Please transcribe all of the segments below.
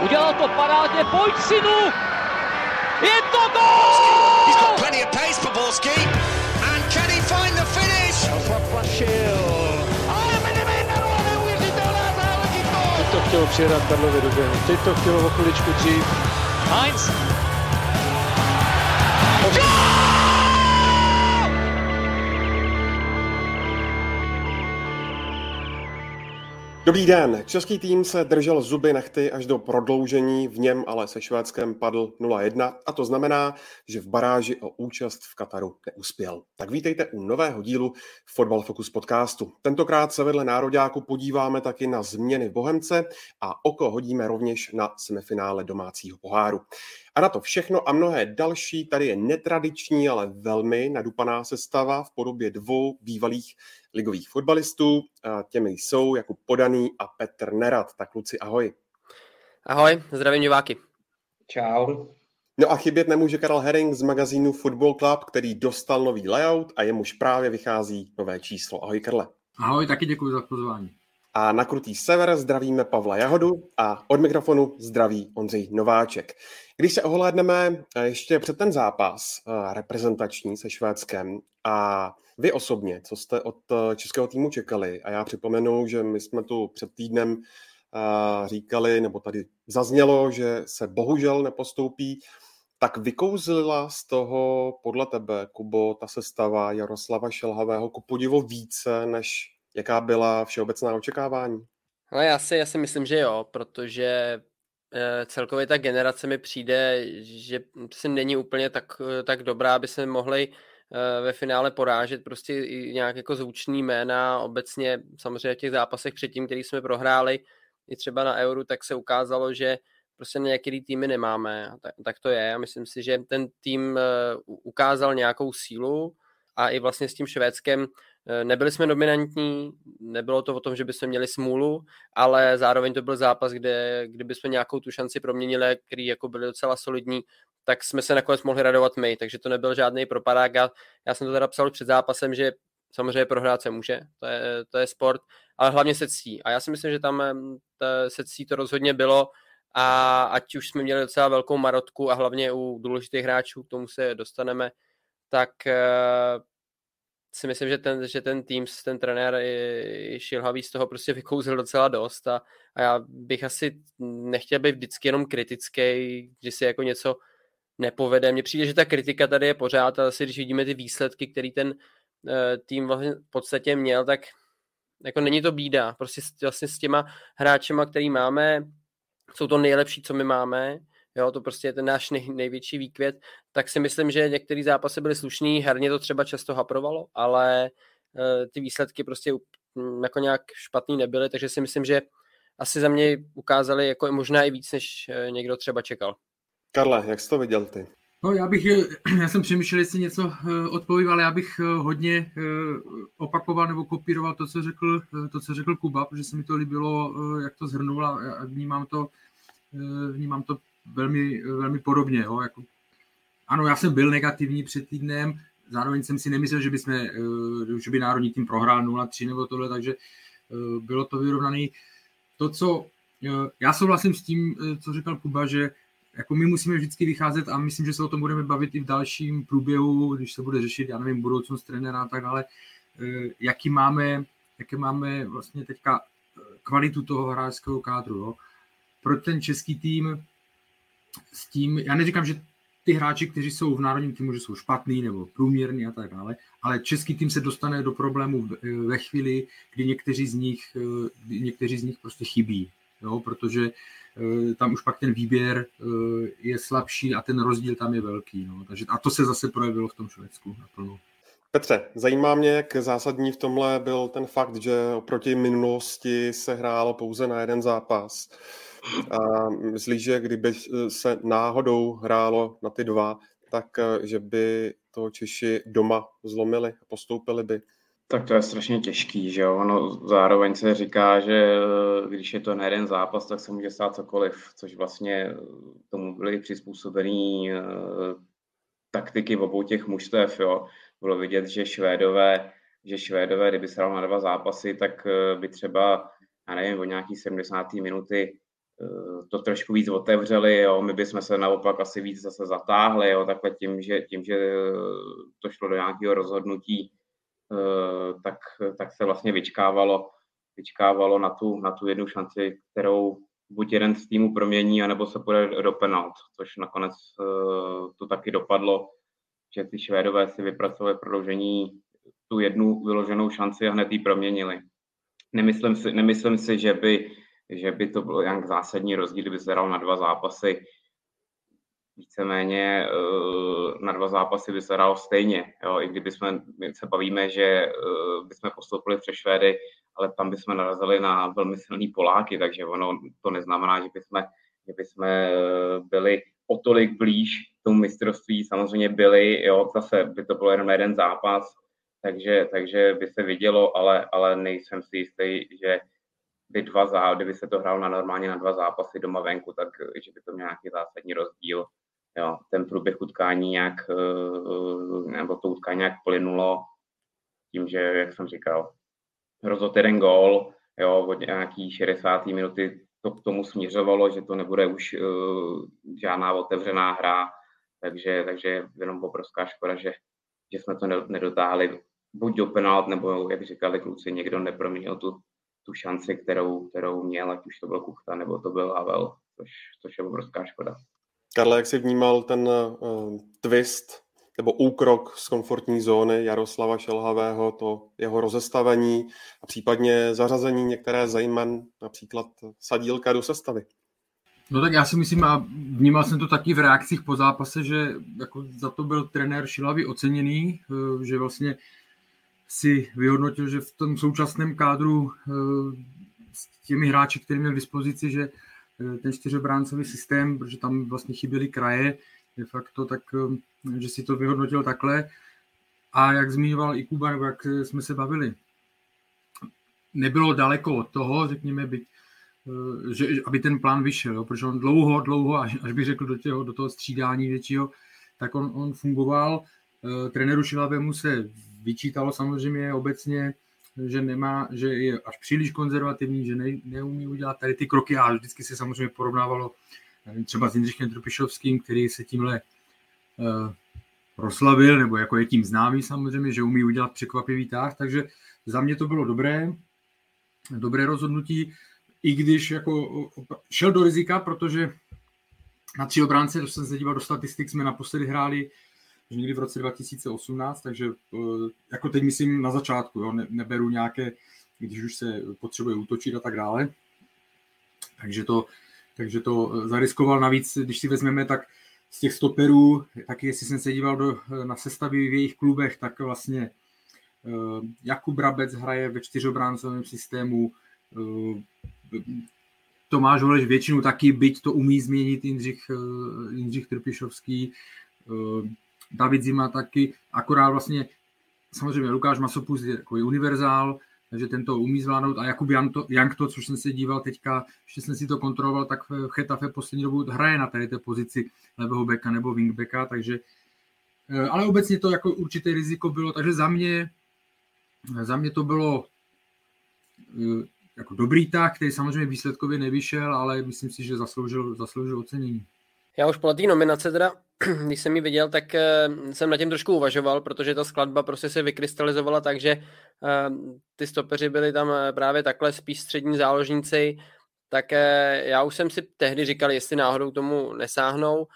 Udělal to parádně, pojď synu! Je to gol! He's got plenty of pace for Borski. And can he find the finish? Teď to chtělo přijedat Karlově do běhu. Teď to chtělo o chviličku dřív. Heinz. Dobrý den. Český tým se držel zuby nechty až do prodloužení, v něm ale se Švédskem padl 0-1 a to znamená, že v baráži o účast v Kataru neuspěl. Tak vítejte u nového dílu Fotbal Focus podcastu. Tentokrát se vedle nároďáku podíváme taky na změny v Bohemce a oko hodíme rovněž na semifinále domácího poháru. A na to všechno a mnohé další tady je netradiční, ale velmi nadupaná sestava v podobě dvou bývalých ligových fotbalistů. A těmi jsou Jakub Podaný a Petr Nerad. Tak Luci, ahoj. Ahoj, zdravím diváky. Čau. No a chybět nemůže Karel Herring z magazínu Football Club, který dostal nový layout a jemuž právě vychází nové číslo. Ahoj Karle. Ahoj, taky děkuji za pozvání. A na Krutý sever zdravíme Pavla Jahodu a od mikrofonu zdraví Ondřej Nováček. Když se ohlédneme ještě před ten zápas eh, reprezentační se Švédskem a vy osobně, co jste od eh, českého týmu čekali, a já připomenu, že my jsme tu před týdnem eh, říkali, nebo tady zaznělo, že se bohužel nepostoupí, tak vykouzlila z toho podle tebe, Kubo, ta sestava Jaroslava Šelhavého ku podivu více, než jaká byla všeobecná očekávání? No já si, já si myslím, že jo, protože eh, celkově ta generace mi přijde, že si není úplně tak, tak dobrá, aby se mohli eh, ve finále porážet prostě i nějak jako zvučný jména, obecně samozřejmě v těch zápasech předtím, který jsme prohráli, i třeba na Euro, tak se ukázalo, že prostě některý týmy nemáme. Tak, tak to je. A myslím si, že ten tým uh, ukázal nějakou sílu a i vlastně s tím Švédskem Eh, nebyli jsme dominantní, nebylo to o tom, že bychom měli smůlu, ale zároveň to byl zápas, kde kdybychom nějakou tu šanci proměnili, který jako byli docela solidní, tak jsme se nakonec mohli radovat my, takže to nebyl žádný propadák. Já, já jsem to teda psal před zápasem, že samozřejmě prohrát se může, to je, to je sport, ale hlavně se ctí. A já si myslím, že tam se ctí to rozhodně bylo a ať už jsme měli docela velkou marotku a hlavně u důležitých hráčů, k tomu se dostaneme, tak eh, si myslím, že ten, že ten tým, ten trenér Šilhavý z toho prostě vykouzil docela dost a, a já bych asi nechtěl být vždycky jenom kritický, že si jako něco nepovede. Mně přijde, že ta kritika tady je pořád a asi když vidíme ty výsledky, který ten uh, tým vlastně v podstatě měl, tak jako není to bída. Prostě vlastně s těma hráčema, který máme, jsou to nejlepší, co my máme, jo, to prostě je ten náš nej, největší výkvět, tak si myslím, že některé zápasy byly slušný, herně to třeba často haprovalo, ale uh, ty výsledky prostě jako nějak špatný nebyly, takže si myslím, že asi za mě ukázali jako možná i víc, než uh, někdo třeba čekal. Karle, jak jsi to viděl ty? No, já bych, já jsem přemýšlel, jestli něco odpovím, ale já bych hodně opakoval nebo kopíroval to, co řekl, to, co řekl Kuba, protože se mi to líbilo, jak to zhrnul a vnímám to, vnímám to velmi, velmi podobně. Jo? Jako, ano, já jsem byl negativní před týdnem, zároveň jsem si nemyslel, že, bychom, eh, že by národní tým prohrál 0-3 nebo tohle, takže eh, bylo to vyrovnané. To, co eh, já souhlasím s tím, co říkal Kuba, že jako my musíme vždycky vycházet a myslím, že se o tom budeme bavit i v dalším průběhu, když se bude řešit, já nevím, budoucnost trenéra a tak dále, jaký máme, jaké máme vlastně teďka kvalitu toho hráčského kádru. Jo. Pro ten český tým s tím, já neříkám, že ty hráči, kteří jsou v národním týmu, že jsou špatný nebo průměrný a tak dále, ale český tým se dostane do problému ve chvíli, kdy někteří z nich, kdy někteří z nich prostě chybí, jo, protože eh, tam už pak ten výběr eh, je slabší a ten rozdíl tam je velký. No. Takže, a to se zase projevilo v tom Švédsku naplno. Petře, zajímá mě, jak zásadní v tomhle byl ten fakt, že oproti minulosti se hrálo pouze na jeden zápas. A myslíš, že kdyby se náhodou hrálo na ty dva, tak eh, že by to Češi doma zlomili a postoupili by? Tak to je strašně těžký, že jo? Ono zároveň se říká, že eh, když je to na jeden zápas, tak se může stát cokoliv, což vlastně eh, tomu byly přizpůsobený taktiky v obou těch mužstev, jo? Bylo vidět, že Švédové, že Švédové, kdyby se na dva zápasy, tak by třeba, já nevím, o nějaký 70. minuty to trošku víc otevřeli, jo. my bychom se naopak asi víc zase zatáhli, jo. takhle tím, že, tím, že to šlo do nějakého rozhodnutí, tak, tak se vlastně vyčkávalo, vyčkávalo na tu, na tu jednu šanci, kterou buď jeden z týmu promění, anebo se půjde do penalt, což nakonec to taky dopadlo, že ty Švédové si vypracovali prodloužení tu jednu vyloženou šanci a hned ji proměnili. Nemyslím si, nemyslím si že, by, že by to bylo nějak zásadní rozdíl, kdyby se hrál na dva zápasy. Víceméně eh, na dva zápasy by se hrál stejně. Jo? I kdyby jsme, se bavíme, že eh, bychom postoupili přes Švédy, ale tam bychom narazili na velmi silný Poláky, takže ono to neznamená, že bychom, že bychom eh, byli o tolik blíž tomu mistrovství samozřejmě byli, jo, zase by to bylo jenom jeden zápas, takže, takže by se vidělo, ale, ale nejsem si jistý, že by dva zá, kdyby se to hrál na normálně na dva zápasy doma venku, tak že by to měl nějaký zásadní rozdíl. Jo, ten průběh utkání nějak, eh, nebo to utkání nějak plynulo tím, že, jak jsem říkal, rozhodl jeden gól, jo, od nějaký 60. minuty to k tomu směřovalo, že to nebude už uh, žádná otevřená hra, takže, takže jenom obrovská škoda, že, že jsme to nedotáhli buď do penalt, nebo jak říkali kluci, někdo neproměnil tu, tu šanci, kterou, kterou měl, ať už to byl Kuchta, nebo to byl Havel, což, což je obrovská škoda. Karle, jak jsi vnímal ten uh, twist nebo úkrok z komfortní zóny Jaroslava Šelhavého, to jeho rozestavení a případně zařazení některé zejmen, například Sadílka do sestavy? No tak já si myslím, a vnímal jsem to taky v reakcích po zápase, že jako za to byl trenér Šilavy oceněný, eh, že vlastně si vyhodnotil, že v tom současném kádru eh, s těmi hráči, který měl k dispozici, že eh, ten čtyřobráncový systém, protože tam vlastně chyběly kraje, de facto, tak že si to vyhodnotil takhle. A jak zmiňoval i Kuba, nebo jak jsme se bavili, nebylo daleko od toho, řekněme, byť Eh, že, aby ten plán vyšel, jo, protože on dlouho, dlouho, až, až bych řekl do, těho, do toho střídání většího, tak on, on fungoval. Trenéru Šilavému se vyčítalo samozřejmě obecně, že nemá, že je až příliš konzervativní, že ne, neumí udělat tady ty kroky a vždycky se samozřejmě porovnávalo třeba s Jindřichem Trupišovským, který se tímhle e, proslavil, nebo jako je tím známý samozřejmě, že umí udělat překvapivý tah, takže za mě to bylo dobré, dobré rozhodnutí i když jako šel do rizika, protože na tři obránce, když jsem se díval do statistik, jsme naposledy hráli že někdy v roce 2018, takže eh, jako teď myslím na začátku, jo, ne, neberu nějaké, když už se potřebuje útočit a tak dále. Takže to, takže to eh, zariskoval navíc, když si vezmeme, tak z těch stoperů, taky jestli jsem se díval do, eh, na sestavy v jejich klubech, tak vlastně Jakub Brabec hraje ve čtyřobráncovém systému, Tomáš Holeš většinu taky, byť to umí změnit Jindřich, Jindřich Trpišovský, David Zima taky, akorát vlastně samozřejmě Lukáš Masopus je jako univerzál, takže tento umí zvládnout a Jakub Jankto, což jsem se díval teďka, ještě jsem si to kontroloval, tak v Chetafe poslední dobu hraje na té pozici levého beka nebo wingbacka, takže eh, ale obecně to jako určité riziko bylo, takže za mě, za mě to bylo jako dobrý tak, který samozřejmě výsledkově nevyšel, ale myslím si, že zasloužil, zasloužil ocenění. Já už po té nominace teda, když jsem ji viděl, tak eh, jsem na tím trošku uvažoval, protože ta skladba prostě se vykrystalizovala tak, že eh, ty stopeři byli tam eh, právě takhle spíš střední záložníci, tak já už jsem si tehdy říkal, jestli náhodou tomu nesáhnou,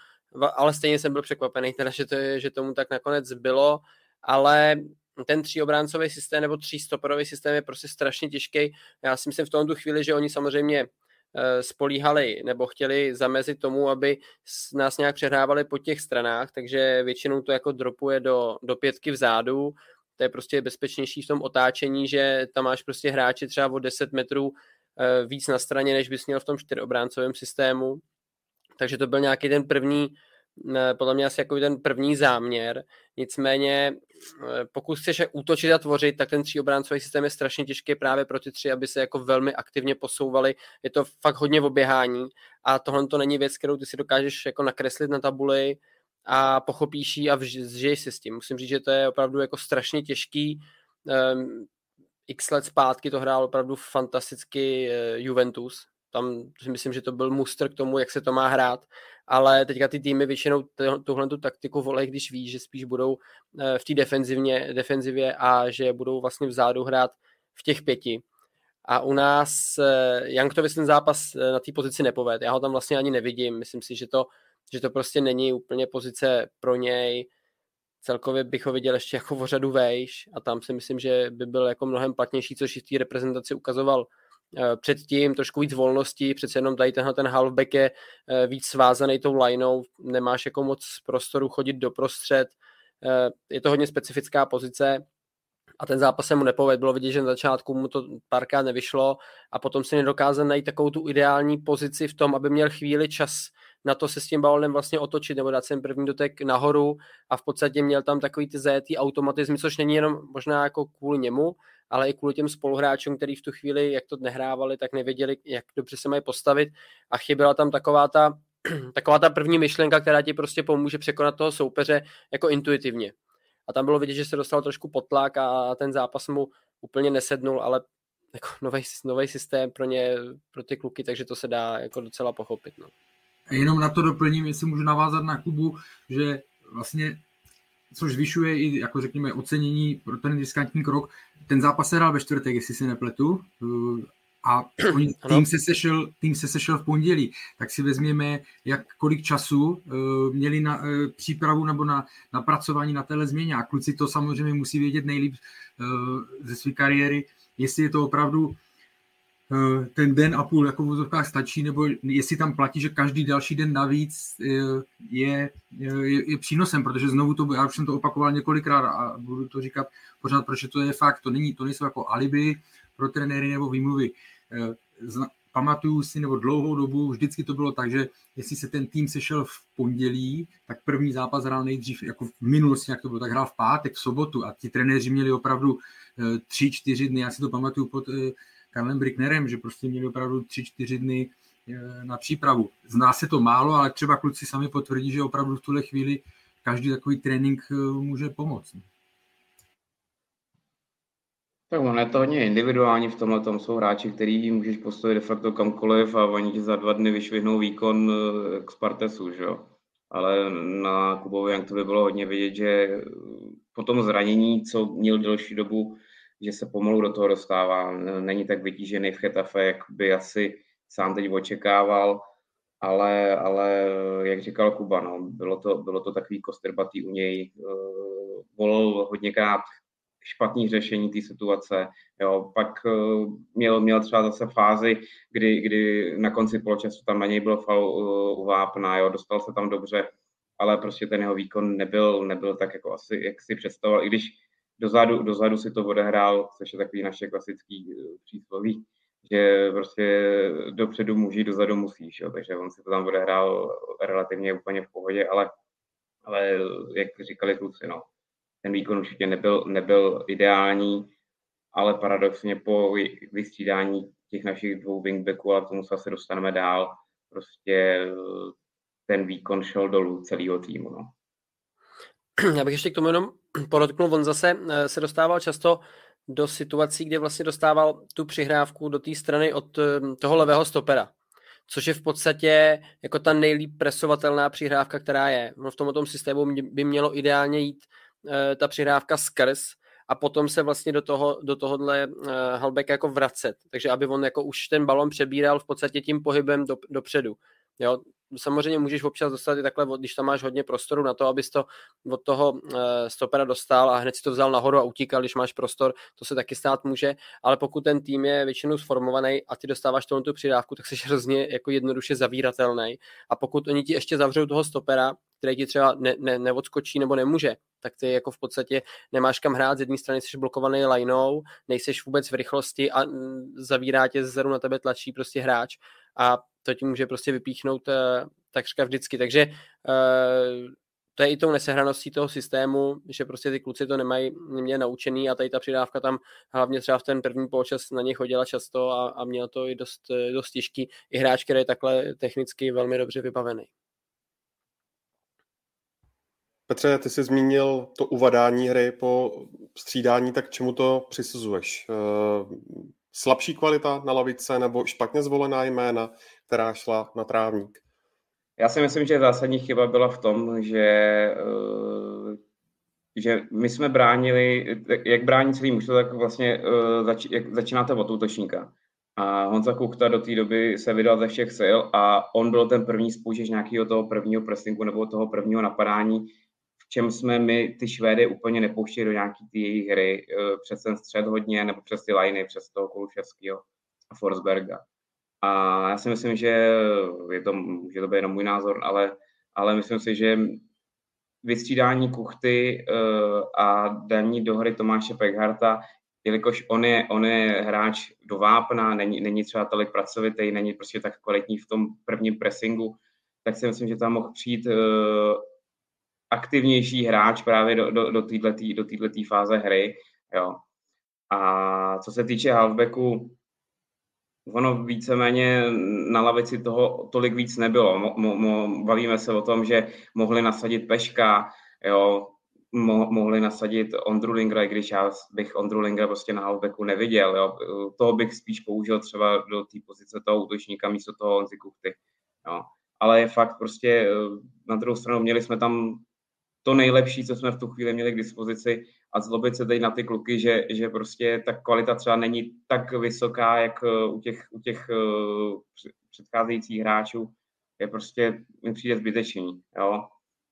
ale stejně jsem byl překvapený, teda, že, to je, že tomu tak nakonec bylo, ale ten tříobráncový systém nebo třístoperový systém je prostě strašně těžký. Já si myslím v tomto chvíli, že oni samozřejmě spolíhali nebo chtěli zamezit tomu, aby nás nějak přehrávali po těch stranách, takže většinou to jako dropuje do, do pětky vzadu, to je prostě bezpečnější v tom otáčení, že tam máš prostě hráči třeba o 10 metrů eh, víc na straně, než bys měl v tom čtyřobráncovém systému. Takže to byl nějaký ten první podle mě asi jako ten první záměr. Nicméně, eh, pokud chceš útočit a tvořit, tak ten tříobráncový systém je strašně těžký právě pro ty tři, aby se jako velmi aktivně posouvali. Je to fakt hodně v oběhání a tohle to není věc, kterou ty si dokážeš jako nakreslit na tabuli a pochopíš ji a zžiješ si s tím. Musím říct, že to je opravdu jako strašně těžký. Um, x let zpátky to hrál opravdu fantasticky uh, Juventus, tam si myslím, že to byl muster k tomu, jak se to má hrát, ale teďka ty týmy většinou tuhle tu taktiku volej, když ví, že spíš budou v té defenzivně, defenzivě a že budou vlastně vzadu hrát v těch pěti. A u nás Janktovi ten zápas na té pozici nepoved. Já ho tam vlastně ani nevidím. Myslím si, že to, že to prostě není úplně pozice pro něj celkově bych ho viděl ještě jako o řadu vejš a tam si myslím, že by byl jako mnohem platnější, což i v té reprezentaci ukazoval eh, předtím, trošku víc volností, přece jenom tady tenhle ten halfback je eh, víc svázaný tou lineou, nemáš jako moc prostoru chodit do prostřed, eh, je to hodně specifická pozice a ten zápas se mu nepovedl, bylo vidět, že na začátku mu to párkrát nevyšlo a potom si nedokázal najít takovou tu ideální pozici v tom, aby měl chvíli čas na to se s tím balonem vlastně otočit nebo dát ten první dotek nahoru a v podstatě měl tam takový ty zajetý automatizmy, což není jenom možná jako kvůli němu, ale i kvůli těm spoluhráčům, kteří v tu chvíli, jak to nehrávali, tak nevěděli, jak dobře se mají postavit a chyběla tam taková ta, taková ta první myšlenka, která ti prostě pomůže překonat toho soupeře jako intuitivně. A tam bylo vidět, že se dostal trošku potlak a ten zápas mu úplně nesednul, ale jako nový systém pro ně, pro ty kluky, takže to se dá jako docela pochopit. No. Jenom na to doplním, jestli můžu navázat na Kubu, že vlastně což zvyšuje i, jako řekněme, ocenění pro ten riskantní krok. Ten zápas se hrál ve čtvrtek, jestli se nepletu, a tým se, sešel, tým se sešel v pondělí, tak si vezměme, jak kolik času uh, měli na uh, přípravu nebo na, na pracování na téhle změně. A kluci to samozřejmě musí vědět nejlíp uh, ze své kariéry, jestli je to opravdu Eh, ten den a půl jako v stačí, nebo jestli tam platí, že každý další den navíc eh, je, je, je přínosem, protože znovu to, já už jsem to opakoval několikrát a budu to říkat pořád, protože to je fakt, to, není, to nejsou jako alibi pro trenéry nebo výmluvy. Eh, zna, pamatuju si, nebo dlouhou dobu, vždycky to bylo tak, že jestli se ten tým sešel v pondělí, tak první zápas hrál nejdřív, jako v minulosti, jak to bylo, tak hrál v pátek, v sobotu a ti trenéři měli opravdu tři, čtyři dny, já si to pamatuju pod Karlem Bricknerem, že prostě měli opravdu tři, čtyři dny eh, na přípravu. Zná se to málo, ale třeba kluci sami potvrdí, že opravdu v tuhle chvíli každý takový trénink eh, může pomoct. Tak ono je to hodně individuální v tomhle tom jsou hráči, který můžeš postavit de facto kamkoliv a oni ti za dva dny vyšvihnou výkon eh, k Spartesu, že jo. Ale na Kubovi jak to by bylo hodně vidět, že po tom zranění, co měl delší dobu, že se pomalu do toho dostává. Není tak vytížený v Chetafe, jak by asi sám teď očekával, ale, ale jak říkal Kuba, no, bylo, to, bylo to takový kostrbatý u něj. Uh, volil hodněkrát špatný řešení té situace. Jo. Pak měl, měl třeba zase fázi, kdy, kdy na konci poločasu tam na něj byl fal u Vápna, jo. dostal se tam dobře, ale prostě ten jeho výkon nebyl, nebyl tak, jako asi, jak si představoval, i když dozadu, dozadu si to odehrál, což je takový naše klasický eh, přísloví, že prostě dopředu můží, dozadu musíš, jo, takže on si to tam odehrál relativně úplně v pohodě, ale, ale jak říkali kluci, no, ten výkon určitě nebyl, nebyl ideální, ale paradoxně po vystřídání těch našich dvou wingbacků, a tomu se asi dostaneme dál, prostě eh, ten výkon šel dolů celého týmu. No. Já bych ještě k tomu jenom podotknul, on zase eh, se dostával často do situací, kde vlastně dostával tu přihrávku do té strany od eh, toho levého stopera, což je v podstatě jako ta nejlíp presovatelná přihrávka, která je. No v tomto systému by mělo ideálně jít eh, ta přihrávka skrz a potom se vlastně do, toho, do tohohle halbeka jako vracet. Takže aby on jako už ten balon přebíral v podstatě tím pohybem do, dopředu. Jo, samozřejmě můžeš občas dostat i takhle, když tam máš hodně prostoru na to, abys to od toho eh, stopera dostal a hned si to vzal nahoru a utíkal, když máš prostor, to se taky stát může, ale pokud ten tým je většinou sformovaný a ty dostáváš tomu tu přidávku, tak jsi hrozně jako jednoduše zavíratelný. A pokud oni ti ještě zavřou toho stopera, který ti třeba ne, ne, neodskočí nebo nemůže, tak ty jako v podstatě nemáš kam hrát, z jedné strany jsi blokovaný lineou, nejseš vůbec v rychlosti a mm, zavírá tě zzeru na tebe tlačí prostě hráč. A to ti může prostě vypíchnout uh, takřka vždycky. Takže uh, to je i tou nesehraností toho systému, že prostě ty kluci to nemají mě naučený a tady ta přidávka tam hlavně třeba v ten první poločas na ně chodila často a, a měl to i dost, dost těžký. I hráč, který je takhle technicky velmi dobře vybavený. Petře, ty jsi zmínil to uvadání hry po střídání, tak čemu to přisuzuješ? slabší kvalita na lavice nebo špatně zvolená jména, která šla na trávník? Já si myslím, že zásadní chyba byla v tom, že, eh, že my jsme bránili, jak brání celý mužstvo, tak vlastně eh, zač, jak začínáte od útočníka. A Honza Kuchta do té doby se vydal ze všech sil a on byl ten první spouštěč nějakého toho prvního pressingu nebo toho prvního napadání, v čem jsme my ty Švédy úplně nepouštěli do nějaký ty jejich hry eh, přes ten střed hodně nebo přes ty liney, přes toho Koluševského a Forsberga. A já si myslím, že je to, může to být jenom můj názor, ale, ale myslím si, že vystřídání Kuchty uh, a daní do hry Tomáše Pekharta, jelikož on je, on je hráč do vápna, není, není třeba tolik pracovitý, není prostě tak kvalitní v tom prvním pressingu, tak si myslím, že tam mohl přijít uh, aktivnější hráč právě do, do, do této do fáze hry. Jo. A co se týče halfbacku, ono víceméně na lavici toho tolik víc nebylo. Mo, mo, bavíme se o tom, že mohli nasadit Peška, jo, mo, mohli nasadit Ondru Lingra, když já bych Ondru Lingra prostě na halfbacku neviděl. Jo. Toho bych spíš použil třeba do té pozice toho útočníka místo toho Honzi Kuchty. Jo. Ale je fakt prostě na druhou stranu měli jsme tam to nejlepší, co jsme v tu chvíli měli k dispozici a zlobit se teď na ty kluky, že, že prostě ta kvalita třeba není tak vysoká, jak eh, u těch, u těch eh, předcházejících hráčů, je prostě, mi přijde zbytečný, jo.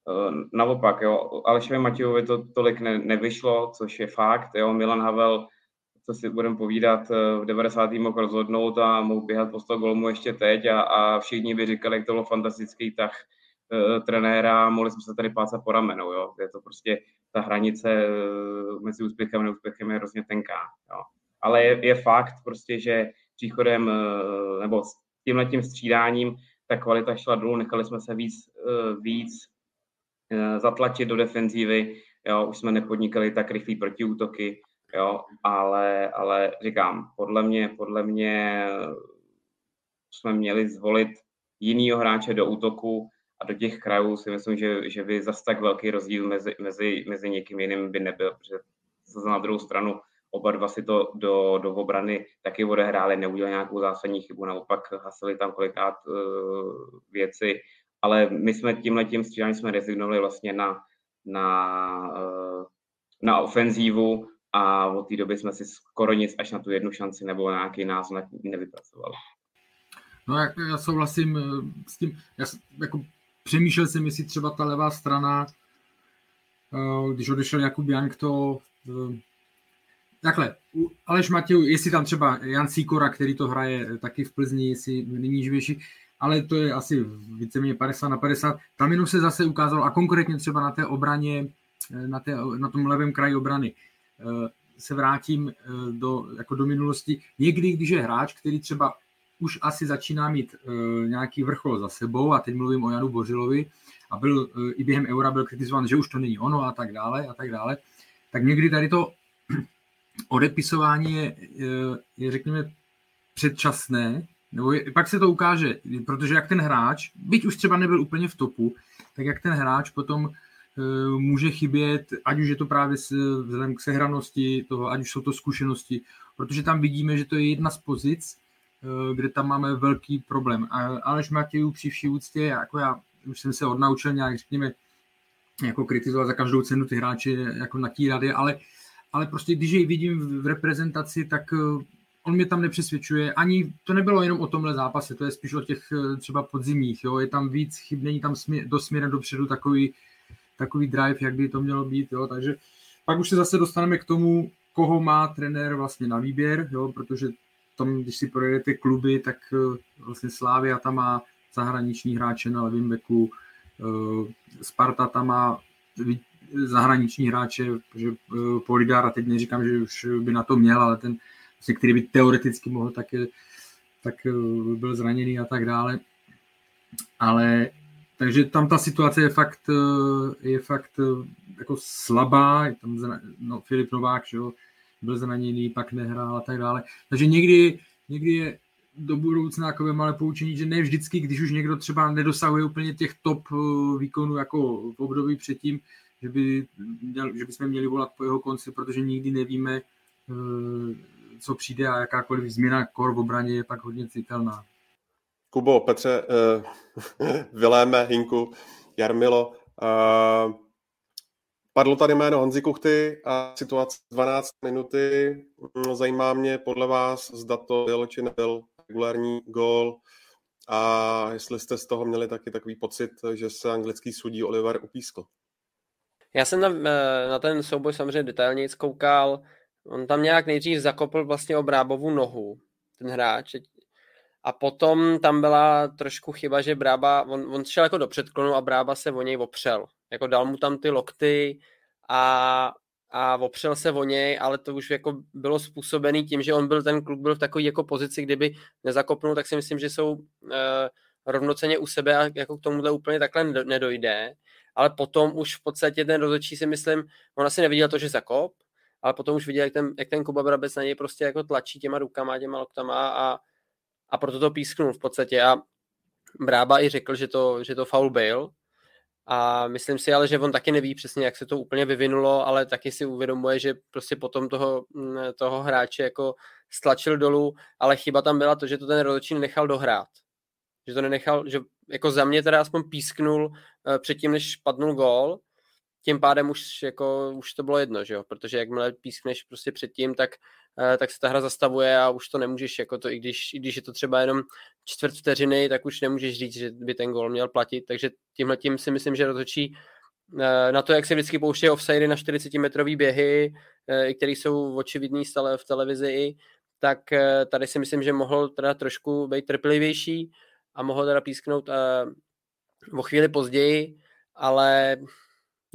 Eh, naopak, jo, Alešovi Matějovi to tolik ne, nevyšlo, což je fakt, jo, Milan Havel, co si budeme povídat, v 90. mohl rozhodnout a mohl běhat po 100 golmu ještě teď a, a všichni by říkali, jak to bylo fantastický tah trenéra, mohli jsme se tady plácat po ramenou, jo. Je to prostě ta hranice uh, mezi úspěchem a neúspěchem je hrozně tenká, jo. Ale je, je fakt prostě, že příchodem uh, nebo s tímhle tím střídáním ta kvalita šla dolů, nechali jsme se víc, víc zatlačit do defenzívy, jo, už jsme nepodnikali tak rychlý protiútoky, jo, ale, ale říkám, podle mě, podle mě jsme měli zvolit jinýho hráče do útoku, a do těch krajů si myslím, že, že by zase tak velký rozdíl mezi, mezi, mezi někým jiným by nebyl, protože zase na druhou stranu oba dva si to do, do obrany taky odehráli, neudělali nějakou zásadní chybu, naopak hasili tam kolikrát uh, věci, ale my jsme tímhle tím střídáním jsme rezignovali vlastně na, na, uh, na ofenzívu a od té doby jsme si skoro nic až na tu jednu šanci nebo nějaký náznak nevypracovali. No já, já souhlasím eh, s tím, já jako přemýšlel jsem, jestli třeba ta levá strana, eh, když odešel Jakub Jank, to eh, takhle, Aleš Matěj, jestli tam třeba Jan Sikora, který to hraje taky v Plzni, jestli není živější, ale to je asi víceméně 50 na 50. Tam jenom se zase ukázalo, a konkrétně třeba na té obraně, eh, na, té, na tom levém kraji obrany, se vrátím do, jako do minulosti. Někdy, když je hráč, který třeba už asi začíná mít uh, nějaký vrchol za sebou a teď mluvím o Janu Bořilovi a byl uh, i během Eura byl kritizován, že už to není ono a tak dále a tak dále, tak někdy tady to odepisování je, je, je řekněme předčasné, nebo je, pak se to ukáže, protože jak ten hráč, byť už třeba nebyl úplně v topu, tak jak ten hráč potom může chybět, ať už je to právě vzhledem k sehranosti toho, ať už jsou to zkušenosti, protože tam vidíme, že to je jedna z pozic, Eh, kde tam máme velký problém. A Aleš Matějů při vší úctě, jako já už jsem se odnaučil nějak, řekněme, jako kritizovat za každou cenu ty hráče, jako natírat je, ale, ale prostě když jej vidím v reprezentaci, tak eh, on mě tam nepřesvědčuje. Ani to nebylo jenom o tomhle zápase, to je spíš o těch eh, třeba podzimních. Jo. Je tam víc chyb, není tam směr, do směrem dopředu takový, takový drive, jak by to mělo být. Jo. Takže pak už se zase dostaneme k tomu, koho má trenér vlastně na výběr, jo, protože tom, když si projedete kluby, tak eh, vlastně Slávia tam má zahraniční hráče na levém beku, eh, Sparta tam má zahraniční hráče, že eh, Polidar, a teď neříkám, že už by na to měl, ale ten, vlastně, který by teoreticky mohl, tak, tak byl zraněný a tak dále. Ale takže tam ta situace je fakt, je fakt jako slabá, je tam no, Filip Novák, že jo, byl zraněný, pak nehrál a tak dále. Takže někdy, někdy je do budoucna takové malé poučení, že ne vždycky, když už někdo třeba nedosahuje úplně těch top eh, výkonů jako v období předtím, že by, že bychom měli volat po jeho konci, protože nikdy nevíme, eh, co přijde a jakákoliv změna kor v obraně je pak hodně citelná. Kubo, Petře, uh, Viléme, Hinku, Jarmilo, uh, padlo tady jméno Honzi Kuchty a situace 12 minuty. Mm, zajímá mě podle vás, zda to byl či nebyl regulární gól a jestli jste z toho měli taky takový pocit, že se anglický sudí Oliver upískl. Já jsem na, eh, na ten souboj samozřejmě detailně zkoukal. On tam nějak nejdřív zakopl vlastně obrábovu nohu, ten hráč. A potom tam byla trošku chyba, že Brába, on, on šel jako do předklonu a Brába se o něj opřel. Jako dal mu tam ty lokty a, a opřel se o něj, ale to už jako bylo způsobený tím, že on byl, ten kluk byl v takové jako pozici, kdyby nezakopnul, tak si myslím, že jsou uh, rovnoceně u sebe a jako k tomuhle úplně takhle nedojde ale potom už v podstatě ten rozhodčí si myslím, on asi neviděl to, že zakop, ale potom už viděl, jak ten, jak ten Kuba Brabec na něj prostě jako tlačí těma rukama, těma loktama a, a proto to písknul v podstatě. A Brába i řekl, že to, že to foul byl. A myslím si ale, že on taky neví přesně, jak se to úplně vyvinulo, ale taky si uvědomuje, že prostě potom toho, mm, toho hráče jako stlačil dolů, ale chyba tam byla to, že to ten rozhodčí nechal dohrát. Že to nenechal, že jako za mě teda aspoň písknul uh, předtím, než padnul gól, tím pádem už, jako, už to bylo jedno, že jo? protože jakmile pískneš prostě předtím, tak, uh, tak se ta hra zastavuje a už to nemůžeš, jako to, i když, i když je to třeba jenom čtvrt vteřiny, tak už nemůžeš říct, že by ten gól měl platit, takže tímhle tím si myslím, že rozhodčí uh, na to, jak se vždycky pouštějí offsidy na 40-metrový běhy, uh, které jsou očividný stále v televizi, tak tady si myslím, že mohl teda trošku být trpělivější, a mohl teda písknout o chvíli později, ale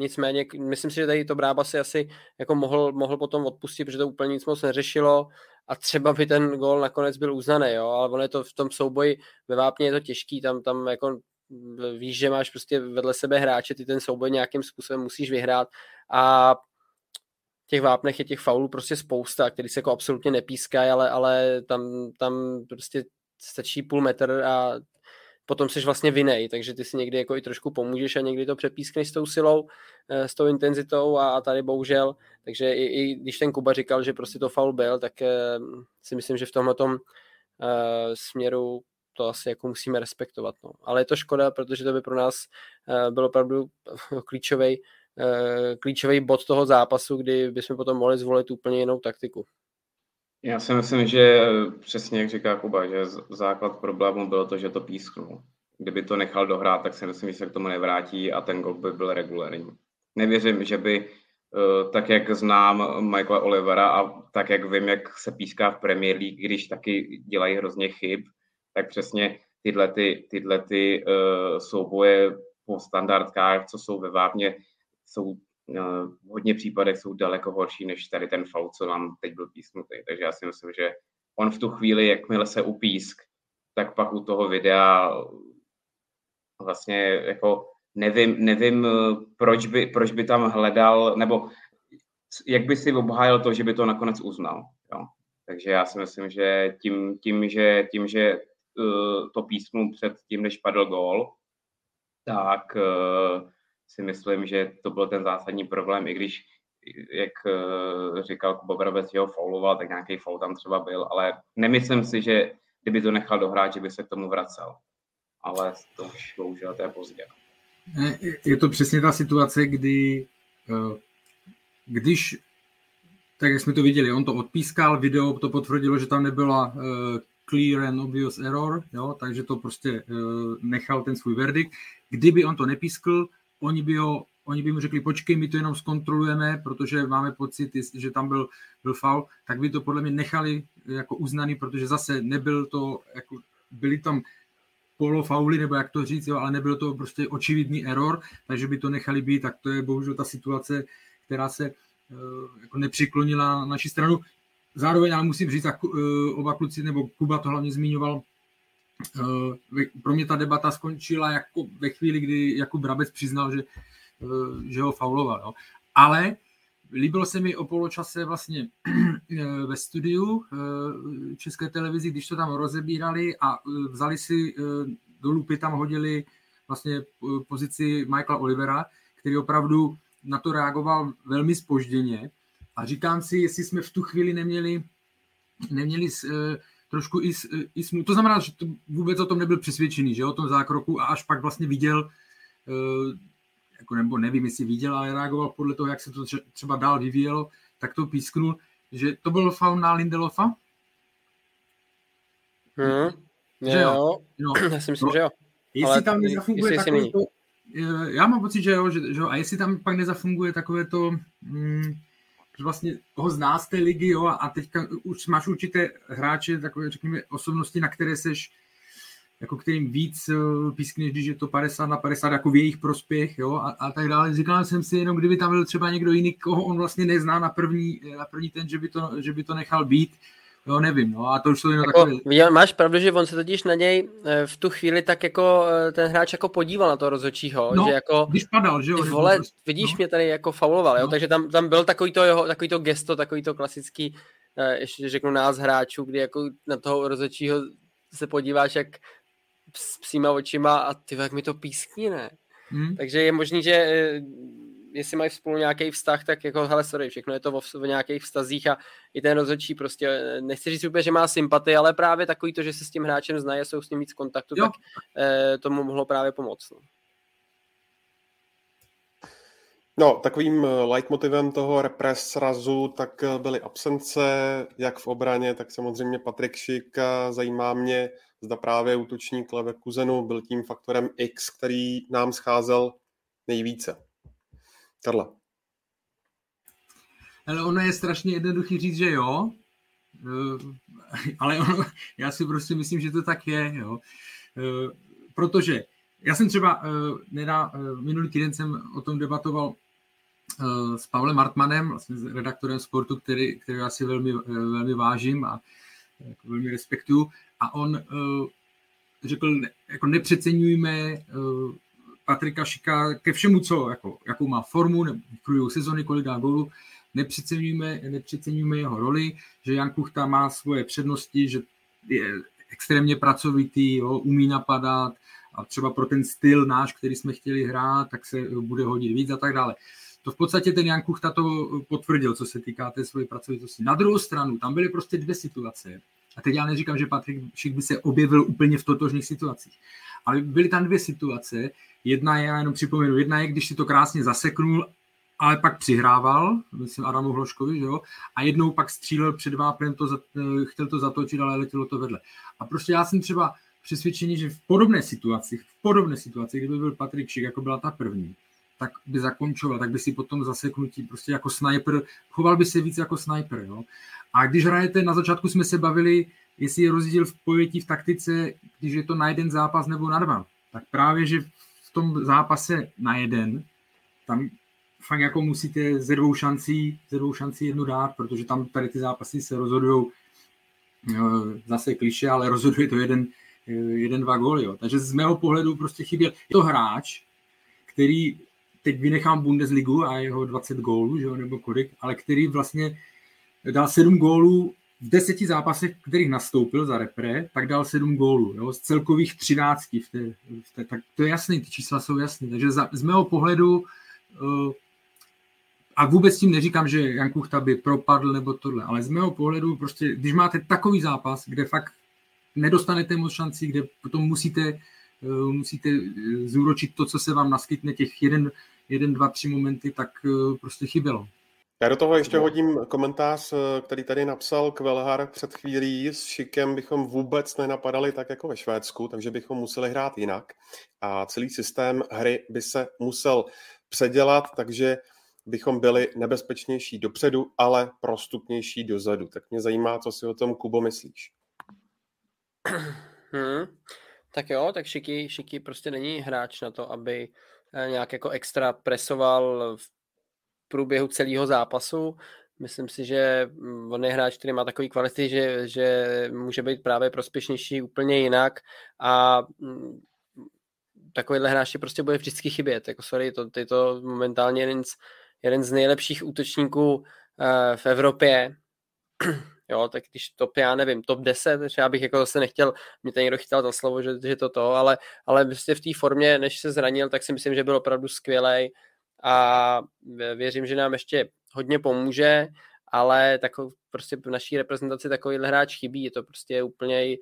nicméně myslím si, že tady to Brába si asi jako mohl, mohl potom odpustit, protože to úplně nic moc neřešilo. A třeba by ten gol nakonec byl uznaný, jo, ale on je to v tom souboji ve Vápně je to těžký, tam, tam jako víš, že máš prostě vedle sebe hráče, ty ten souboj nějakým způsobem musíš vyhrát. A těch vápnech je těch faulů prostě spousta, který se jako absolutně nepískají, ale, ale tam, tam prostě stačí půl metr a potom jsi vlastně vinej, takže ty si někdy jako i trošku pomůžeš a někdy to přepískneš s tou silou, eh, s tou intenzitou a, tady bohužel, takže i, i když ten Kuba říkal, že prostě to faul byl, tak eh, si myslím, že v tomhle tom uh, směru to asi jako musíme respektovat. No. Ale je to škoda, protože to by pro nás byl opravdu klíčový klíčový bod toho zápasu, kdy bychom potom mohli zvolit úplně jinou taktiku. Já si myslím, že přesně jak říká Kuba, že základ problému bylo to, že to písknul. Kdyby to nechal dohrát, tak si myslím, že se k tomu nevrátí a ten gol by byl regulární. Nevěřím, že by eh, tak jak znám Michaela Olivera a tak jak vím, jak se píská v Premier League, když taky dělají hrozně chyb, tak přesně tyhle, ty, tyhle ty, uh, souboje po standardkách, co jsou ve Vápně, jsou v hodně případech jsou daleko horší než tady ten faul, co nám teď byl písknutý. Takže já si myslím, že on v tu chvíli, jakmile se upísk, tak pak u toho videa vlastně jako nevím, nevím proč, by, proč by tam hledal, nebo jak by si obhájil to, že by to nakonec uznal. Jo? Takže já si myslím, že tím, tím že, tím, že uh, to písknu před tím, než padl gól, tak uh, si myslím, že to byl ten zásadní problém, i když, jak eh, říkal Kuba Brabec, že ho fauloval, tak nějaký faul tam třeba byl, ale nemyslím si, že kdyby to nechal dohrát, že by se k tomu vracel. Ale to už bohužel to je pozdě. Je to přesně ta situace, kdy eh, když, tak jak jsme to viděli, on to odpískal, video to potvrdilo, že tam nebyla eh, clear and obvious error, jo, takže to prostě nechal ten svůj verdikt. Kdyby on to nepískl, oni by, ho, oni by mu řekli, počkej, my to jenom zkontrolujeme, protože máme pocit, že tam byl, byl faul, tak by to podle mě nechali jako uznaný, protože zase nebyl to, jako, byli tam polofauly, nebo jak to říct, jo, ale nebyl to prostě očividný error, takže by to nechali být, tak to je bohužel ta situace, která se uh, jako nepřiklonila na naši stranu. Zároveň ale musím říct, uh, oba kluci, nebo Kuba to hlavně zmiňoval, Eh, pro mě ta debata skončila jako ve chvíli, kdy Jakub Brabec přiznal, že, eh, že ho fauloval. Jo. Ale líbilo se mi o poločase vlastně eh, ve studiu České televizi, když to tam rozebírali a vzali si do lupy, tam hodili vlastně pozici Michaela Olivera, který opravdu na to reagoval velmi spožděně. A říkám si, jestli jsme v tu chvíli neměli neměli trošku i, i smů. To znamená, že to vůbec o tom nebyl přesvědčený, že o tom zákroku a až pak vlastně viděl, jako nebo nevím, jestli viděl, ale reagoval podle toho, jak se to třeba dál vyvíjelo, tak to písknul, že to byl faul na Lindelofa? Hmm. Že jo. jo. Já si myslím, no, že jo. Jestli ale tam nezafunguje takové to, já mám pocit, že jo, že, že jo, a jestli tam pak nezafunguje takové to, mm, že vlastně toho zná z té ligy, jo, a teďka už máš určité hráče, takové, řekněme, osobnosti, na které seš jako kterým víc uh, pískneš, když je to 50 na 50 jako v jejich prospěch, jo, a, a tak dále. Říkal jsem si jenom, kdyby tam byl třeba někdo jiný, koho on vlastně nezná na první, na první ten, že by to, že by to nechal být, Jo, nevím, no a to už jsou jenom jako, takové... Viděl, máš pravdu, že on se totiž na něj eh, v tu chvíli tak jako eh, ten hráč jako podíval na toho rozhodčího, no, že jako... když padal, že jo? Vole, prostě, vidíš no. mě tady jako fauloval, jo, no. takže tam, tam byl takový to, jeho, takový to gesto, takový to klasický, ještě řeknu nás hráčů, kdy jako na toho rozhodčího se podíváš, jak s psíma očima a ty jak mi to pískní, ne? Hmm. Takže je možný, že eh, jestli mají spolu nějaký vztah, tak jako hele, sorry, všechno je to v, nějakých vztazích a i ten rozhodčí prostě, eh, nechci říct úplně, že má sympatii, ale právě takový to, že se s tím hráčem znají a jsou s ním víc kontaktu, jo. tak eh, tomu mohlo právě pomoct. No. No, takovým eh, leitmotivem toho repres srazu tak byly absence, jak v obraně, tak samozřejmě Patrik Šik. Zajímá mě, zda právě útočník Leve Kuzenu byl tím faktorem X, který nám scházel nejvíce. Karla. Ale ono je strašně jednoduchý říct, že jo, eh, ale ono, já si prostě myslím, že to tak je, jo. Eh, protože já jsem třeba eh, nedá, minulý týden jsem o tom debatoval s Pavlem Martmanem, vlastně s redaktorem sportu, který, který já si velmi, velmi vážím a jako velmi respektuju. A on řekl, jako nepřeceňujme Patrika Šika ke všemu, co, jako, jakou má formu, nebo sezony, kolik dá gólu, nepřeceňujeme jeho roli, že Jan Kuchta má svoje přednosti, že je extrémně pracovitý, jo, umí napadat a třeba pro ten styl náš, který jsme chtěli hrát, tak se bude hodit víc a tak dále. To v podstatě ten Jan Kuchta to potvrdil, co se týká té své pracovitosti. Na druhou stranu, tam byly prostě dvě situace. A teď já neříkám, že Patrik Šik by se objevil úplně v totožných situacích. Ale byly tam dvě situace, Jedna je, já jenom připomenu, jedna je, když si to krásně zaseknul, ale pak přihrával, myslím Adamu Hloškovi, že jo, a jednou pak střílel před vápnem, to, eh, chtěl to zatočit, ale letělo to vedle. A prostě já jsem třeba přesvědčený, že v podobné situaci, v podobné situaci, kdyby byl Patrik Šik, jako byla ta první, tak by zakončoval, tak by si potom zaseknutí prostě jako sniper, choval by se víc jako sniper, jo. A když hrajete, na začátku jsme se bavili, jestli je rozdíl v pojetí v taktice, když je to na jeden zápas nebo na dva. Tak právě, že tom zápase na jeden, tam fakt jako musíte ze dvou šancí, ze dvou šancí jednu dát, protože tam tady ty zápasy se rozhodují zase kliše, ale rozhoduje to jeden, jeden dva góly. Jo. Takže z mého pohledu prostě chyběl. Je to hráč, který, teď vynechám Bundesligu a jeho 20 gólů, že jo, nebo kolik, ale který vlastně dal 7 gólů v deseti zápasech, kterých nastoupil za repre, tak dal sedm gólů. Jo? Z celkových třinácti. V té, v té, tak to je jasný, ty čísla jsou jasné. Takže za, z mého pohledu uh, a vůbec tím neříkám, že Jan Kuchta by propadl nebo tohle, ale z mého pohledu prostě, když máte takový zápas, kde fakt nedostanete moc šancí, kde potom musíte, uh, musíte zúročit to, co se vám naskytne, těch jeden, jeden, dva, tři momenty, tak uh, prostě chybělo. Já do toho ještě hodím komentář, eh, který tady napsal Kvelhar před chvílí. S Šikem bychom vůbec nenapadali tak jako ve Švédsku, takže bychom museli hrát jinak. A celý systém hry by se musel předělat, takže bychom byli nebezpečnější dopředu, ale prostupnější dozadu. Tak mě zajímá, co si o tom, Kubo, myslíš. Hmm. Tak jo, tak Šiky, Šiky prostě není hráč na to, aby eh, nějak jako extra presoval v průběhu celého zápasu. Myslím si, že mm, on je hráč, který má takový kvality, že, že může být právě prospěšnější úplně jinak a mm, takovýhle hráč prostě bude vždycky chybět. Jako sorry, to, je to momentálně jeden z, jeden z nejlepších útočníků uh, v Evropě. Jo, tak když top, já nevím, top 10, takže já bych jako zase nechtěl, mě ten někdo chytal za slovo, že, že to to, ale, ale prostě v té formě, než se zranil, tak si myslím, že byl opravdu skvělý a věřím, že nám ještě hodně pomůže ale takový, prostě v naší reprezentaci takovýhle hráč chybí, je to prostě úplně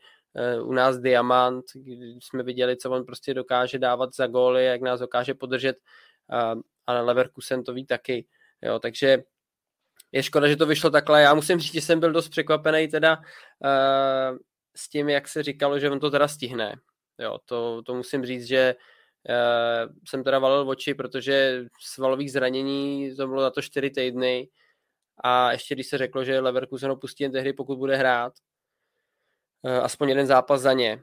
uh, u nás diamant, když jsme viděli, co on prostě dokáže dávat za góly, jak nás dokáže podržet, uh, ale Leverkusen to ví taky, jo, takže je škoda, že to vyšlo takhle. Já musím říct, že jsem byl dost překvapený teda uh, s tím, jak se říkalo, že on to teda stihne. Jo, to, to musím říct, že uh, jsem teda valil oči, protože svalových zranění to bylo na to čtyři týdny a ještě když se řeklo, že Leverkusen opustí jen tehdy, pokud bude hrát, uh, aspoň jeden zápas za ně,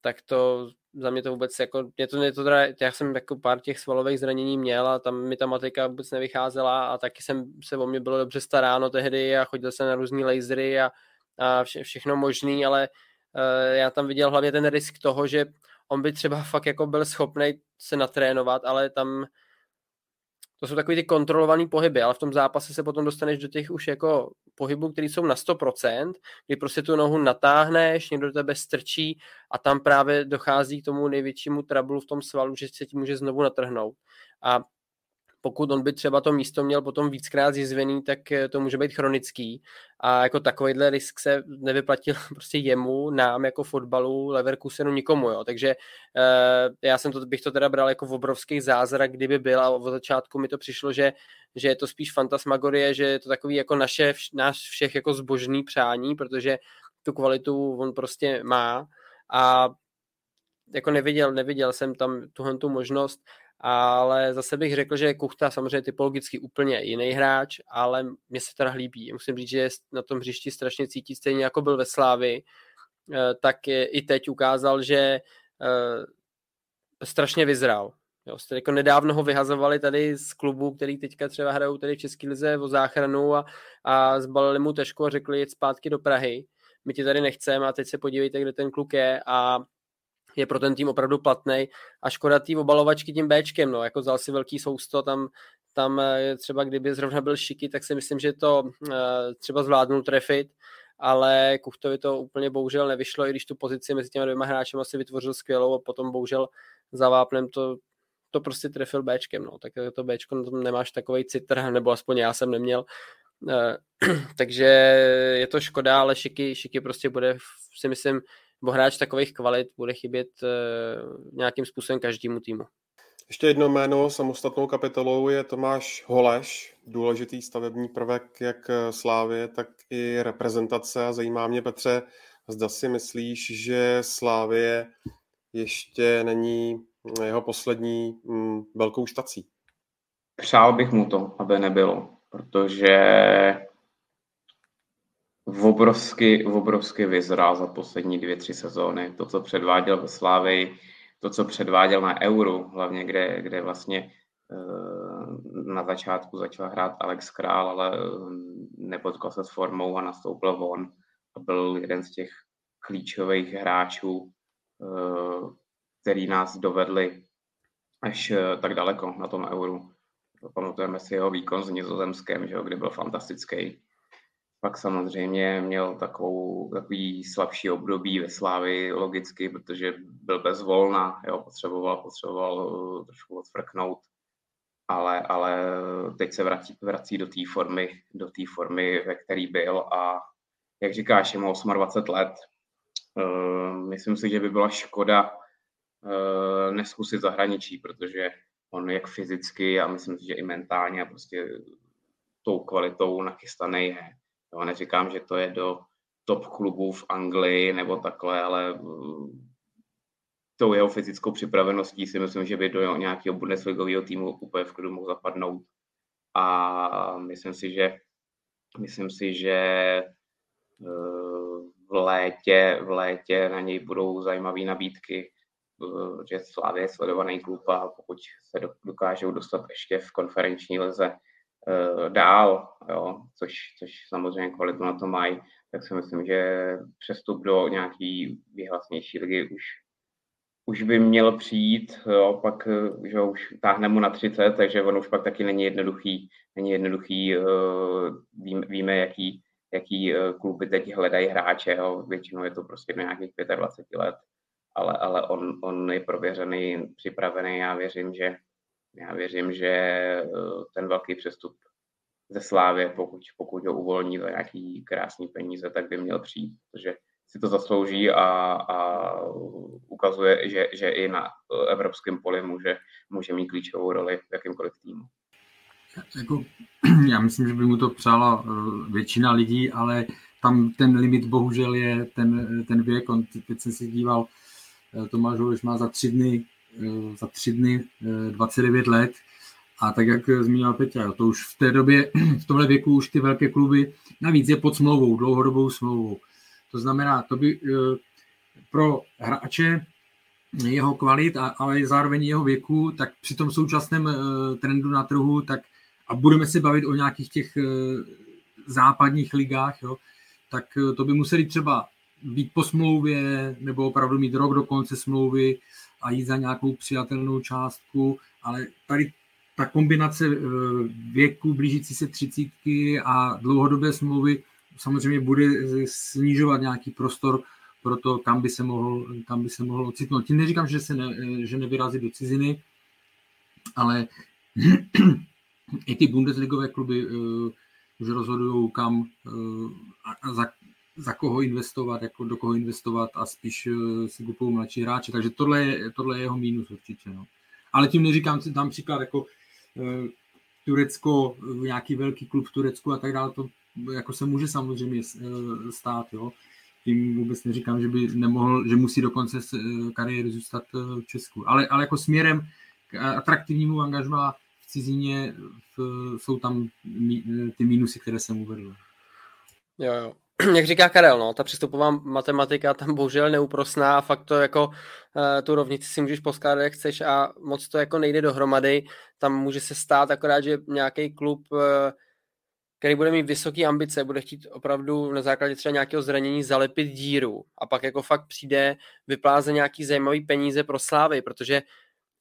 tak to za mě to vůbec jako, mě to, mě to teda, já jsem jako pár těch svalových zranění měl a tam mi ta matika vůbec nevycházela a taky jsem se o mě bylo dobře staráno tehdy a chodil jsem na různý lasery a, a vše, všechno možný, ale uh, já tam viděl hlavně ten risk toho, že on by třeba fakt jako byl schopný se natrénovat, ale tam to jsou takový ty kontrolované pohyby, ale v tom zápase se potom dostaneš do těch už jako pohybů, které jsou na 100%, kdy prostě tu nohu natáhneš, někdo do tebe strčí a tam právě dochází k tomu největšímu trablu v tom svalu, že se ti může znovu natrhnout. A pokud on by třeba to místo měl potom víckrát zjizvený, tak eh, to může být chronický. A jako takovýhle risk se nevyplatil prostě jemu, nám jako fotbalu, Leverkusenu, nikomu. Jo. Takže uh, já jsem to, bych to teda bral jako v obrovský zázrak, kdyby byl a od začátku mi to přišlo, že, že je to spíš fantasmagorie, že je to takový jako naše, náš všech jako zbožný přání, protože tu kvalitu on prostě má a jako neviděl, neviděl jsem tam tuhle tu možnost ale zase bych řekl, že Kuchta samozřejmě typologicky úplně jiný hráč, ale mě se teda líbí. Musím říct, že je na tom hřišti strašně cítit stejně jako byl ve Slávi, eh, tak i teď ukázal, že eh, strašně vyzral. Jo, jako nedávno ho vyhazovali tady z klubu, který teďka třeba hrajou tady v České lize o záchranu a, a zbalili mu težku a řekli jít zpátky do Prahy. My ti tady nechceme a teď se podívejte, kde ten kluk je a je pro ten tým opravdu platný. A škoda té obalovačky tím Bčkem, no, jako vzal si velký sousto, tam, tam eh, třeba kdyby zrovna byl šiky, tak si myslím, že to uh, třeba zvládnul trefit, ale Kuchtovi to úplně bohužel nevyšlo, i když tu pozici mezi těmi dvěma hráči asi vytvořil skvělou a potom bohužel za vápnem to, to prostě trefil Bčkem, no, tak to Bčko tom nemáš takový citr, nebo aspoň já jsem neměl, uh, takže je to škoda, ale Šiky, Šiky prostě bude, si myslím, nebo hráč takových kvalit bude chybět uh, nějakým způsobem každému týmu. Ještě jedno jméno samostatnou kapitolou je Tomáš Holeš, důležitý stavební prvek jak Slávě, tak i reprezentace. A zajímá mě, Petře, zda si myslíš, že Slávě ještě není jeho poslední mm, velkou štací? Přál bych mu to, aby nebylo, protože obrovsky, obrovsky vyzrál za poslední dvě, tři sezóny. To, co předváděl ve Slávii, to, co předváděl na Euro, hlavně kde, kde vlastně eh, na začátku začal hrát Alex Král, ale eh, nepotkal se s formou a nastoupil on a byl jeden z těch klíčových hráčů, eh, který nás dovedli až tak daleko na tom euru. Pamatujeme si jeho výkon s Nizozemském, že jo, kdy byl fantastický. Pak samozřejmě měl takovou, takový slabší období ve Slávi logicky, protože byl bez volna, jo, potřeboval, potřeboval uh, trošku odfrknout, ale, ale teď se vrací, vrací do té formy, do té formy, ve který byl a jak říkáš, je mu 28 let. Uh, myslím si, že by byla škoda uh, neskusit zahraničí, protože on jak fyzicky a myslím si, že i mentálně a prostě tou kvalitou nachystaný je. Jo, neříkám, že to je do top klubů v Anglii nebo takhle, ale mm, tou jeho fyzickou připraveností si myslím, že by do nějakého Bundesligového týmu úplně v klidu mohl zapadnout. A myslím si, že myslím si, že eh, v létě, v létě na něj budou zajímavé nabídky, eh, že Slávě je sledovaný klub a pokud se dokážou dostat ještě v konferenční lize dál, jo, což, což samozřejmě kvalitu na to mají, tak si myslím, že přestup do nějaký výhlasnější ligy už, už by měl přijít, jo, pak že už táhne mu na 30, takže on už pak taky není jednoduchý, není jednoduchý, uh, víme, víme jaký, jaký uh, kluby teď hledají hráče, jo, většinou je to prostě do nějakých 25 let, ale, ale on, on je prověřený, připravený, já věřím, že já věřím, že eh, ten velký přestup ze Slávě, pokud, pokud ho uvolní za nějaký krásný peníze, tak by měl přijít, protože si to zaslouží a, a ukazuje, že, že i na evropském poli může, může mít klíčovou roli v jakýmkoliv týmu. Jako, já myslím, že by mu to přála eh, většina lidí, ale tam ten limit bohužel je ten, ten věk. On, teď jsem si díval, eh, Tomáš už má za tři dny, eh, za tři dny 29 let a tak, jak zmínil Peťa, to už v té době, v tomhle věku už ty velké kluby, navíc je pod smlouvou, dlouhodobou smlouvou. To znamená, to by pro hráče jeho kvalit, ale zároveň jeho věku, tak při tom současném trendu na trhu, tak a budeme se bavit o nějakých těch eh, západních ligách, jo, tak eh, to by museli třeba být po smlouvě nebo opravdu mít rok do konce smlouvy a jít za nějakou přijatelnou částku, ale tady ta kombinace eh, věku blížící se třicítky a dlouhodobé smlouvy samozřejmě bude snižovat nějaký prostor pro to, kam by se mohl, kam by se mohl ocitnout. Tím neříkám, že, se ne, že nevyrazí do ciziny, ale i ty Bundesligové kluby uh, už rozhodují, kam a za, za koho investovat, jako do koho investovat a spíš uh, si kupují mladší hráče. Takže tohle je, tohle je jeho mínus určitě. No. Ale tím neříkám, tam příklad jako uh, Turecko, nějaký velký klub v Turecku a tak dále, to jako se může samozřejmě stát, jo. Tím vůbec neříkám, že by nemohl, že musí do konce kariéry zůstat v Česku. Ale, ale jako směrem k atraktivnímu angažmá cizině v, jsou tam mí, ty mínusy, které jsem uvedl. Jo, jo. Jak říká Karel, no, ta přístupová matematika tam bohužel neúprosná a fakt to jako uh, tu rovnici si můžeš poskládat, jak chceš a moc to jako nejde dohromady. Tam může se stát akorát, že nějaký klub, uh, který bude mít vysoké ambice, bude chtít opravdu na základě třeba nějakého zranění zalepit díru a pak jako fakt přijde vypláze nějaký zajímavý peníze pro slávy, protože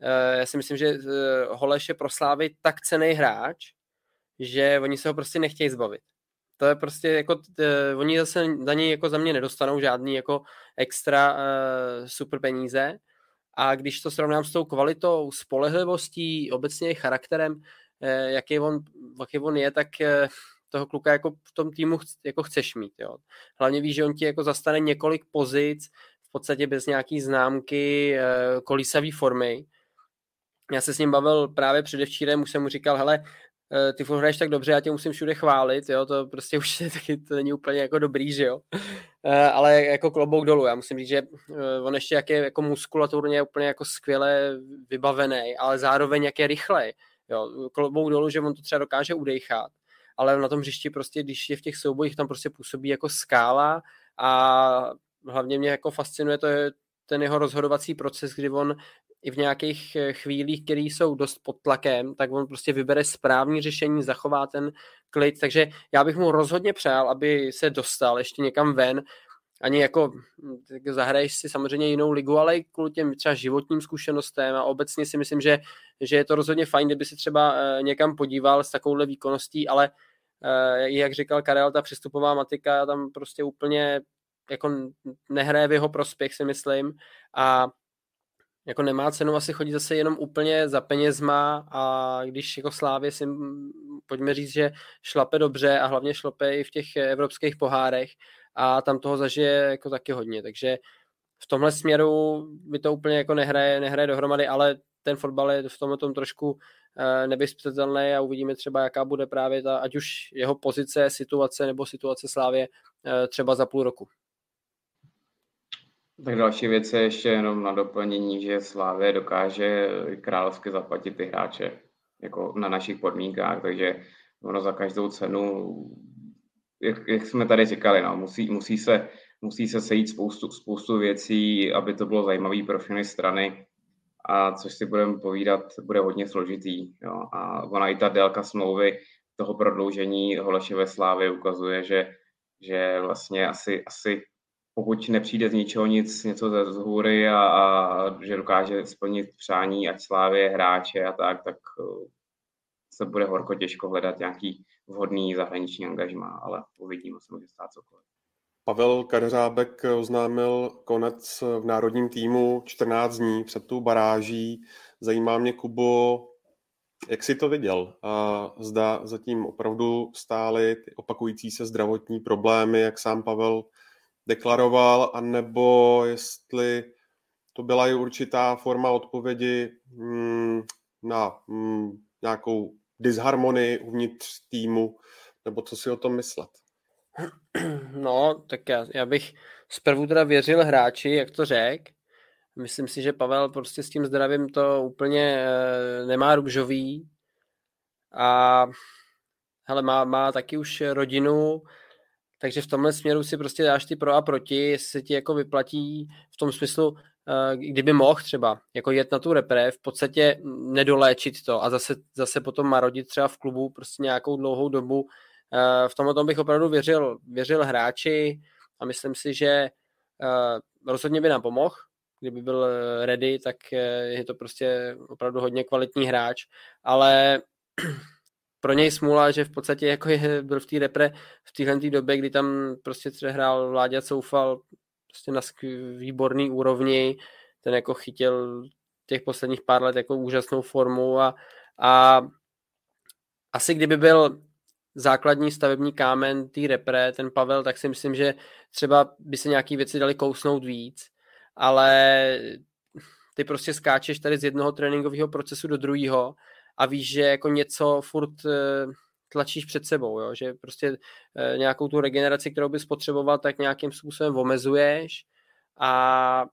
Eh, já si myslím, že eh, Holeš je pro Slávy tak cený hráč, že oni se ho prostě nechtějí zbavit. To je prostě jako, eh, oni zase za něj jako za mě nedostanou žádný jako extra uh, super peníze a když to srovnám s tou kvalitou, spolehlivostí, obecně charakterem, uh, jaký, on, jaký on je, tak uh, toho kluka jako v tom týmu ch, jako chceš mít. Jo. Hlavně víš, že on ti jako zastane několik pozic, v podstatě bez nějaký známky uh, kolísavý formy, já se s ním bavil právě předevčírem, už jsem mu říkal, hele, ty furt hraješ tak dobře, já tě musím všude chválit, jo, to prostě už je taky, to není úplně jako dobrý, že jo, eh, ale jako klobouk dolů, já musím říct, že eh, on ještě jak je jako muskulaturně úplně jako skvěle vybavený, ale zároveň jak je rychlej, jo, klobouk dolů, že on to třeba dokáže udejchat, ale na tom hřišti prostě, když je v těch soubojích, tam prostě působí jako skála a hlavně mě jako fascinuje to, ten jeho rozhodovací proces, kdy on i v nějakých eh, chvílích, které jsou dost pod tlakem, tak on prostě vybere správný řešení, zachová ten klid, takže já bych mu rozhodně přál, aby se dostal ještě někam ven, ani jako zahraješ si samozřejmě jinou ligu, ale i kvůli těm třeba životním zkušenostem a obecně si myslím, že, že je to rozhodně fajn, kdyby se třeba eh, někam podíval s takovouhle výkonností, ale eh, jak říkal Karel, ta přestupová matika tam prostě úplně jako nehraje v jeho prospěch, si myslím. A jako nemá cenu asi chodit zase jenom úplně za penězma a když jako Slávě si pojďme říct, že šlape dobře a hlavně šlape i v těch evropských pohárech a tam toho zažije jako taky hodně, takže v tomhle směru by to úplně jako nehraje, nehraje dohromady, ale ten fotbal je v tomhle tom trošku uh, nevyspětelný a uvidíme třeba, jaká bude právě ta, ať už jeho pozice, situace nebo situace Slávě uh, třeba za půl roku. Tak další věc je ještě jenom na doplnění, že Slávě dokáže královsky zaplatit ty hráče jako na našich podmínkách, takže ono za každou cenu, jak, jak jsme tady říkali, no, musí, musí, se, musí se sejít spoustu, spoustu věcí, aby to bylo zajímavé pro všechny strany a což si budeme povídat, bude hodně složitý. Jo. A ona i ta délka smlouvy toho prodloužení Holeše ve Slávě ukazuje, že, že vlastně asi, asi pokud nepřijde z ničeho nic, něco ze z hůry a, a že dokáže splnit přání, ať slávě hráče a tak, tak eh, se bude horko těžko hledat nějaký vhodný zahraniční angažmá, ale uvidíme, se může stát cokoliv. Pavel Kadeřábek oznámil konec v národním týmu 14 dní před tou baráží. Zajímá mě, Kubo, Jak jsi to viděl? Zda zatím opravdu stály ty opakující se zdravotní problémy, jak sám Pavel deklaroval, anebo jestli to byla i určitá forma odpovědi mm, na mm, nějakou disharmonii uvnitř týmu, nebo co si o tom myslet? No, tak já, já bych zprvu teda věřil hráči, jak to řek. Myslím si, že Pavel prostě s tím zdravím to úplně e, nemá růžový. A hele, má, má taky už rodinu, takže v tomhle směru si prostě dáš ty pro a proti, jestli ti jako vyplatí v tom smyslu, Eh, kdyby mohl třeba jako jet na tu repre, v podstatě nedoléčit to a zase, zase potom marodit třeba v klubu prostě nějakou dlouhou dobu. Eh, v tomhle tom bych opravdu věřil, věřil hráči a myslím si, že eh, rozhodně by nám pomohl, kdyby byl ready, tak je to prostě opravdu hodně kvalitní hráč, ale pro něj smůla, že v podstatě jako je, byl v té repre v téhle době, kdy tam prostě hrál Vláďa Coufal prostě na výborný úrovni, ten jako chytil těch posledních pár let jako úžasnou formu a, a asi kdyby byl základní stavební kámen té repre, ten Pavel, tak si myslím, že třeba by se nějaký věci dali kousnout víc, ale ty prostě skáčeš tady z jednoho tréninkového procesu do druhého a víš, že jako něco furt eh, tlačíš před sebou, jo? že prostě e, nějakou tu regeneraci, kterou bys potřeboval, tak nějakým způsobem omezuješ a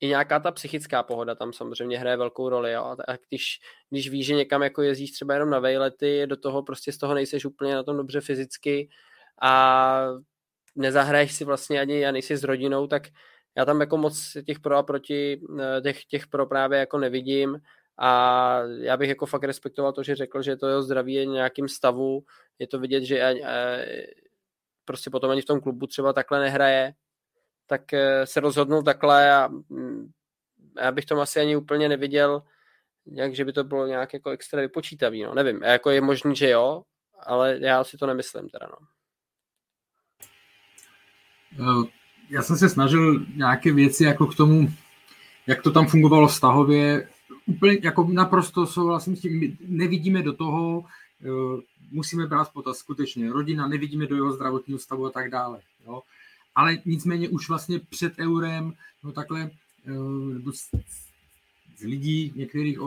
i nějaká ta psychická pohoda tam samozřejmě hraje velkou roli. Jo? A když, když víš, že někam jako jezdíš třeba jenom na vejlety, do toho prostě z toho nejseš úplně na tom dobře fyzicky a nezahraješ si vlastně ani a nejsi s rodinou, tak já tam jako moc těch pro a proti, eh, těch, těch pro právě jako nevidím a já bych jako fakt respektoval to, že řekl, že to jeho zdraví je nějakým stavu, je to vidět, že prostě potom ani v tom klubu třeba takhle nehraje, tak e, se rozhodnul takhle a mm, já bych tom asi ani úplně neviděl, nějak, že by to bylo nějak jako extra vypočítavý, no, nevím, jako je možný, že jo, ale já si to nemyslím teda, no. E, já jsem se snažil nějaké věci jako k tomu, jak to tam fungovalo vztahově, úplně jako naprosto souhlasím s tím, my nevidíme do toho, eh, musíme brát potaz skutečně rodina, nevidíme do jeho zdravotního stavu a tak dále. Jo? Ale nicméně už vlastně před eurem, no takhle eh, z, lidí, některých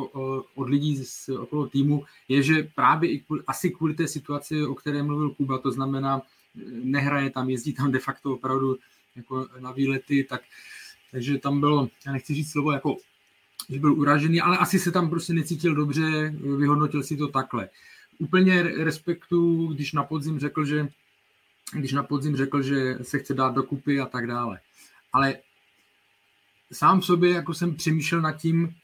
od lidí z okolo týmu, je, že právě i kvůli, asi kvůli té situaci, o které mluvil Kuba, to znamená, eh, nehraje tam, jezdí tam de facto opravdu jako na výlety, tak takže tam bylo, já nechci říct slovo jako že byl uražený, ale asi se tam prostě necítil dobře, vyhodnotil si to takhle. Úplně respektu, když na podzim řekl, že když na podzim řekl, že se chce dát dokupy a tak dále. Ale sám sobě jako jsem přemýšlel nad tím,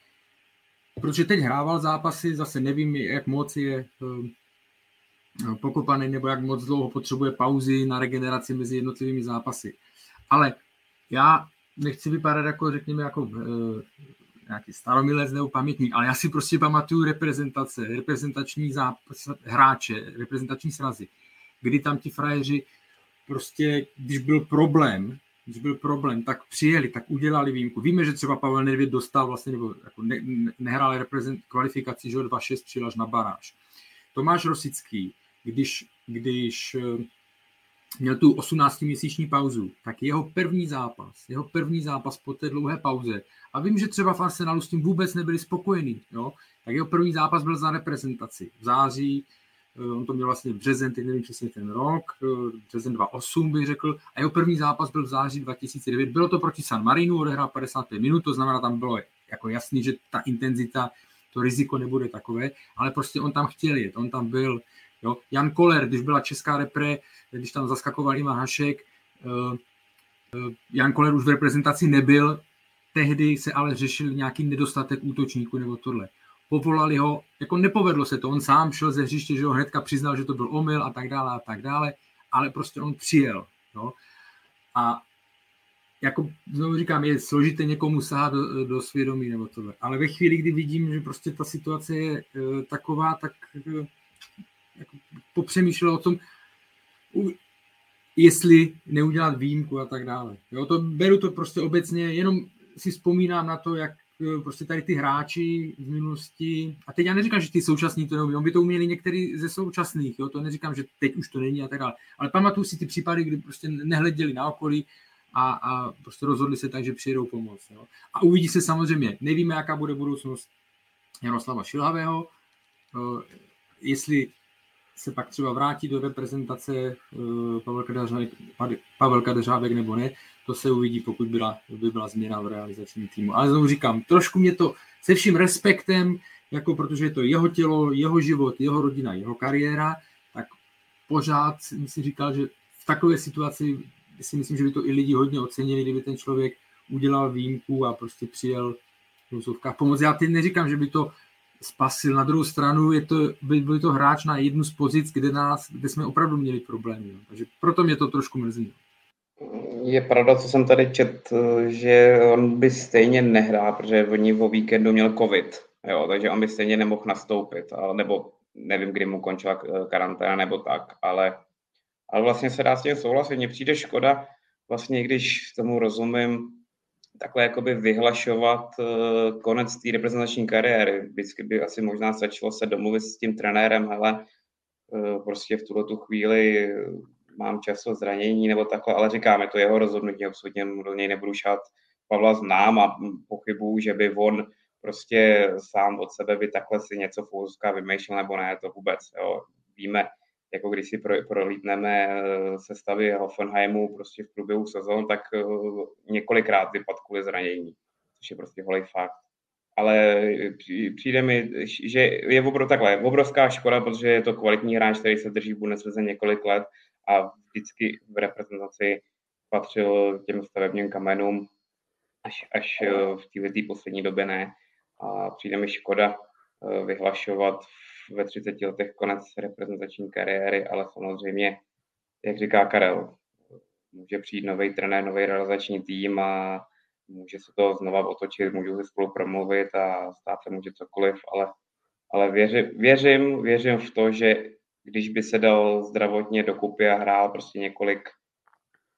protože teď hrával zápasy, zase nevím, jak moc je eh, pokopaný nebo jak moc dlouho potřebuje pauzy na regeneraci mezi jednotlivými zápasy. Ale já nechci vypadat jako, řekněme, jako eh, nějaký staromilec nebo pamětník, ale já si prostě pamatuju reprezentace, reprezentační zápas, hráče, reprezentační srazy, kdy tam ti frajeři prostě, když byl problém, když byl problém, tak přijeli, tak udělali výjimku. Víme, že třeba Pavel Nedvěd dostal vlastně, nebo jako ne, nehrál reprezent, kvalifikaci, že 2-6 přijel až na baráž. Tomáš Rosický, když, když měl tu 18-měsíční pauzu, tak jeho první zápas, jeho první zápas po té dlouhé pauze, a vím, že třeba v Arsenalu s tím vůbec nebyli spokojení, jo, tak jeho první zápas byl za reprezentaci. V září, eh, on to měl vlastně v březen, teď nevím přesně ten rok, eh, březen 2008 bych řekl, a jeho první zápas byl v září 2009, bylo to proti San Marinu, odehrál 55 minut, to znamená, tam bylo jako jasný, že ta intenzita, to riziko nebude takové, ale prostě on tam chtěl jet, on tam byl, jo. Jan Koller, když byla česká repre, když tam zaskakoval Ivan Hašek, eh, eh, Jan Koller už v reprezentaci nebyl, tehdy se ale řešil nějaký nedostatek útočníků nebo tohle. Povolali ho, jako nepovedlo se to, on sám šel ze hřiště, že ho hnedka přiznal, že to byl omyl a tak dále a tak dále, ale prostě on přijel. Jo? A jako znovu říkám, je složité někomu sahat do, do svědomí nebo tohle. Ale ve chvíli, kdy vidím, že prostě ta situace je e, taková, tak e, jako popřemýšlel o tom, jestli neudělat výjimku a tak dále. Jo, to beru to prostě obecně, jenom si vzpomínám na to, jak eh, prostě tady ty hráči v minulosti, a teď já neříkám, že ty současní to neumí, on by to uměli některý ze současných, jo, to neříkám, že teď už to není a tak dále, ale pamatuju si ty případy, kdy prostě nehleděli na okolí a, a prostě rozhodli se tak, že přijedou pomoc. Jo. A uvidí se samozřejmě, nevíme, jaká bude budoucnost Jaroslava Šilhavého, jestli se pak třeba vrátí do reprezentace eh, Pavel Kadeřávek, Pavel Kadeřávek nebo ne, to se uvidí, pokud byla, by byla změna v realizačním týmu. Ale znovu říkám, trošku mě to se vším respektem, jako protože je to jeho tělo, jeho život, jeho rodina, jeho kariéra, tak pořád jsem si říkal, že v takové situaci si myslím, že by to i lidi hodně ocenili, kdyby ten člověk udělal výjimku a prostě přijel v pomoc. Já teď neříkám, že by to spasil. Na druhou stranu je to, by, byl to hráč na jednu z pozic, kde, nás, kde jsme opravdu měli problémy. Takže proto mě to trošku mrzí. Je pravda, co jsem tady čet, že on by stejně nehrál, protože oni o víkendu měl covid, jo, takže on by stejně nemohl nastoupit, ale, nebo nevím, kdy mu končila karanténa nebo tak, ale, ale vlastně se dá s tím souhlasit. Mně přijde škoda, vlastně když tomu rozumím, takhle jakoby vyhlašovat uh, konec té reprezentační kariéry. Vždycky by asi možná stačilo se domluvit s tím trenérem, ale uh, prostě v tuhle tu chvíli mám čas o zranění nebo takhle, ale říkáme, to jeho rozhodnutí, absolutně do něj nebudu šát. Pavla znám a pochybuju, že by on prostě sám od sebe by takhle si něco v vymýšlel nebo ne, to vůbec. Jo. Víme, jako když si pro, prolítneme eh, sestavy Hoffenheimu prostě v průběhu sezon, tak eh, několikrát vypadl kvůli zranění, což je prostě holý fakt. Ale přijde mi, že je opravdu takhle, obrovská škoda, protože je to kvalitní hráč, který se drží v Bundeslize několik let a vždycky v reprezentaci patřil těm stavebním kamenům, až, až eh, v této poslední době ne. A přijde mi škoda vyhlašovat ve 30 letech konec reprezentační kariéry, ale samozřejmě, jak říká Karel, může přijít nový trenér, nový realizační tým a může se to znova otočit, můžou se spolu promluvit a stát se může cokoliv, ale, ale věři, věřím, věřím v to, že když by se dal zdravotně dokupy a hrál prostě několik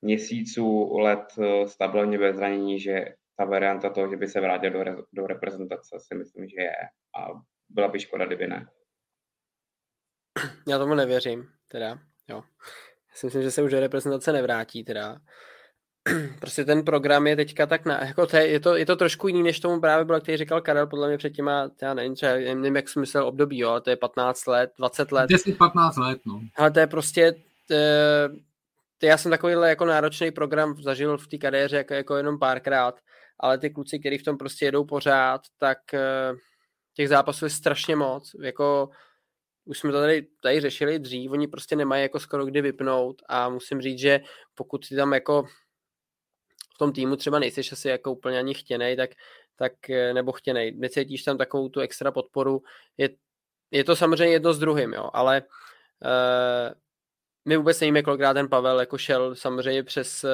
měsíců, let eh, stabilně bez zranění, že ta varianta toho, že by se vrátil do, re, do reprezentace, si myslím, že je. A byla by škoda, kdyby ne. Já tomu nevěřím, teda, jo. Já si myslím, že se už do reprezentace nevrátí, teda. prostě ten program je teďka tak na, jako to je, je, to, je to trošku jiný, než tomu právě bylo, který říkal Karel, podle mě před těma, já nevím, třeba, nevím, jak jsem myslel období, jo, ale to je 15 let, 20 let. 10-15 let, no. Ale to je prostě, to, to já jsem takovýhle jako náročný program zažil v té kariéře jako, jako jenom párkrát, ale ty kluci, kteří v tom prostě jedou pořád, tak eh, těch zápasů je strašně moc, jako už jsme to tady, tady řešili dřív, oni prostě nemají jako skoro kdy vypnout a musím říct, že pokud si tam jako v tom týmu třeba nejseš asi jako úplně ani chtěnej, tak, tak eh, nebo chtěnej, necítíš tam takovou tu extra podporu, je, je to samozřejmě jedno s druhým, jo, ale uh, my vůbec nevíme, kolikrát ten Pavel jako šel samozřejmě přes,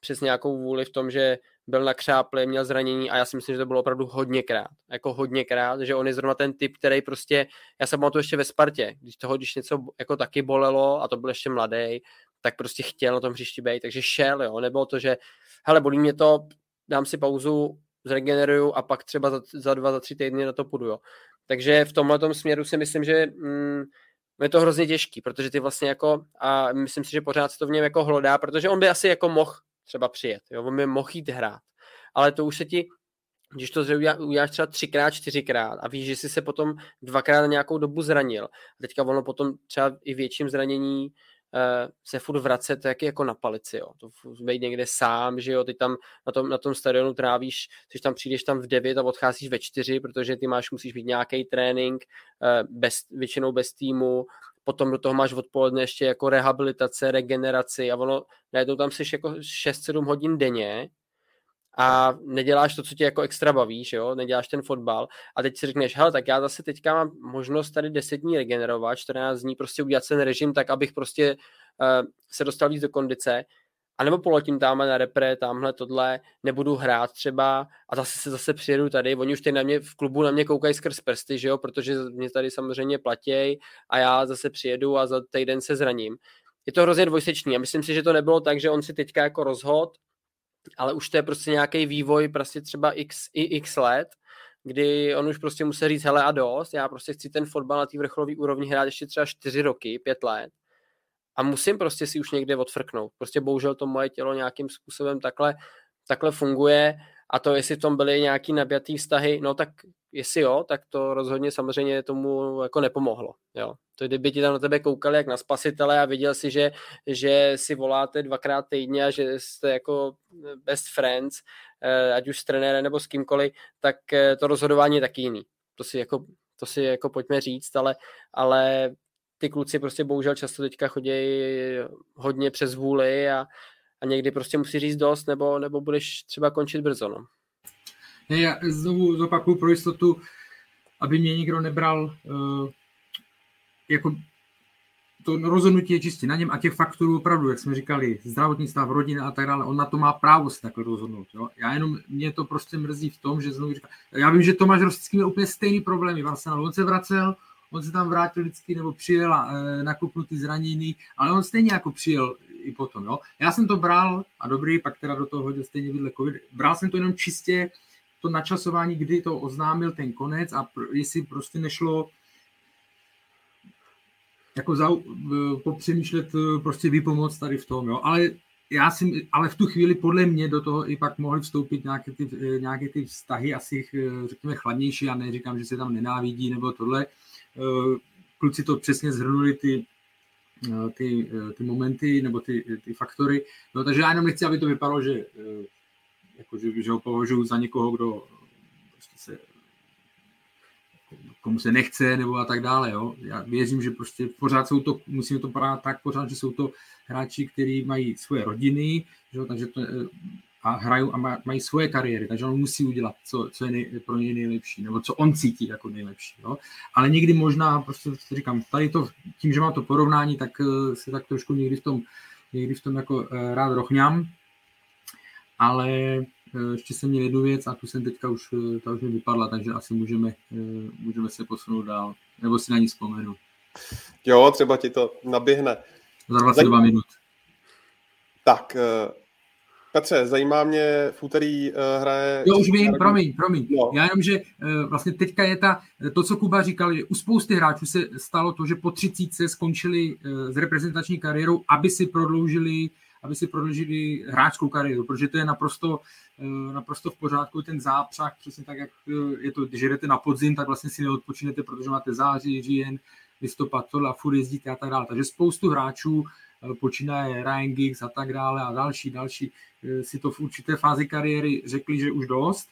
přes nějakou vůli v tom, že byl na křápli, měl zranění a já si myslím, že to bylo opravdu hodněkrát. Jako hodněkrát, že on je zrovna ten typ, který prostě, já jsem to ještě ve Spartě, když toho, když něco jako taky bolelo a to byl ještě mladý, tak prostě chtěl na tom hřišti být, takže šel, jo, nebylo to, že hele, bolí mě to, dám si pauzu, zregeneruju a pak třeba za, za dva, za tři týdny na to půjdu, jo. Takže v tomhle směru si myslím, že mm, je to hrozně těžký, protože ty vlastně jako, a myslím si, že pořád se to v něm jako hlodá, protože on by asi jako mohl třeba přijet. Jo? On by mohl jít hrát. Ale to už se ti, když to uděláš třeba třikrát, čtyřikrát a víš, že jsi se potom dvakrát na nějakou dobu zranil. A teďka ono potom třeba i větším zranění uh, se furt vracet jak jako na palici, jo. To být někde sám, že jo, ty tam na tom, na tom stadionu trávíš, když tam přijdeš tam v 9 a odcházíš ve 4, protože ty máš, musíš mít nějaký trénink, uh, bez, většinou bez týmu, potom do toho máš odpoledne ještě jako rehabilitace, regeneraci a ono, najednou tam jsi jako 6-7 hodin denně a neděláš to, co tě jako extra baví, že jo, neděláš ten fotbal a teď si řekneš, hele, tak já zase teďka mám možnost tady 10 dní regenerovat, 14 dní prostě udělat ten režim tak, abych prostě uh, se dostal víc do kondice a nebo poletím tamhle na repre, tamhle tohle, nebudu hrát třeba a zase se zase přijedu tady, oni už tady na mě v klubu na mě koukají skrz prsty, že jo, protože mě tady samozřejmě platěj a já zase přijedu a za týden se zraním. Je to hrozně dvojsečný a myslím si, že to nebylo tak, že on si teďka jako rozhod, ale už to je prostě nějaký vývoj prostě třeba x, i x let kdy on už prostě musí říct, hele a dost, já prostě chci ten fotbal na té vrcholové úrovni hrát ještě třeba čtyři roky, pět let a musím prostě si už někde odfrknout. Prostě bohužel to moje tělo nějakým způsobem takhle, takhle funguje a to, jestli v tom byly nějaký nabjatý vztahy, no tak jestli jo, tak to rozhodně samozřejmě tomu jako nepomohlo. Jo. To kdyby ti tam na tebe koukali jak na spasitele a viděl si, že, že si voláte dvakrát týdně a že jste jako best friends, eh, ať už s trenérem nebo s kýmkoliv, tak eh, to rozhodování je taky jiný. To si jako, to si jako pojďme říct, ale, ale ty kluci prostě bohužel často teďka chodí hodně přes vůli a, a někdy prostě musí říct dost, nebo, nebo budeš třeba končit brzo. No. Já znovu zopakuju pro jistotu, aby mě nikdo nebral uh, jako to rozhodnutí je čistě na něm a těch faktorů opravdu, jak jsme říkali, zdravotní stav, rodina a tak dále, on na to má právo se takhle rozhodnout. Jo? Já jenom, mě to prostě mrzí v tom, že znovu říkám, já vím, že Tomáš Rosický měl úplně stejný problémy v Arsenalu. On se vracel, on se tam vrátil vždycky, nebo přijel e, nakopnutý zraněný, ale on stejně jako přijel i potom. Jo? Já jsem to bral, a dobrý, pak teda do toho hodil stejně vidle covid, bral jsem to jenom čistě to načasování, kdy to oznámil ten konec a pr- jestli prostě nešlo jako za, popřemýšlet prostě vypomoc tady v tom, jo. Ale já si, ale v tu chvíli podle mě do toho i pak mohly vstoupit nějaké ty, nějaké ty vztahy asi, řekněme, chladnější. Já neříkám, že se tam nenávidí nebo tohle. Kluci to přesně zhrnuli ty, ty, ty momenty nebo ty, ty faktory. No, takže já jenom nechci, aby to vypadalo, že, jako, že, že ho považuji za někoho, kdo prostě se komu se nechce nebo a tak dále. Jo. Já věřím, že prostě pořád jsou to, musíme to brát tak pořád, že jsou to hráči, kteří mají svoje rodiny, že, takže to, a hrajou a mají svoje kariéry, takže on musí udělat, co, co je nej, pro něj nejlepší, nebo co on cítí jako nejlepší. Jo. Ale někdy možná, prostě říkám, tady to, tím, že mám to porovnání, tak eh, se tak trošku někdy v tom, někdy v tom jako eh, rád rochňám, ale Eh, ještě jsem měl jednu věc a tu jsem teďka už, ta už mi vypadla, takže asi můžeme, můžeme se posunout dál. Nebo si na ní vzpomenu. Jo, třeba ti to naběhne. Za 22 Zajím... minut. Tak, Petře, zajímá mě, v úterý uh, hraje... Jo, už vím, promiň, promiň. No. Já jenom, že uh, vlastně teďka je ta, to, co Kuba říkal, že u spousty hráčů se stalo to, že po třicítce skončili uh, s reprezentační kariérou, aby si prodloužili aby si prodloužili hráčskou kariéru, protože to je naprosto, eh, naprosto v pořádku ten zápřah, přesně tak, jak je to, když jdete na podzim, tak vlastně si neodpočinete, protože máte září, říjen, listopad, tohle a furt jezdíte a tak dále. Takže spoustu hráčů počínaje Ryan Giggs a tak dále a další, další si to v určité fázi kariéry řekli, že už dost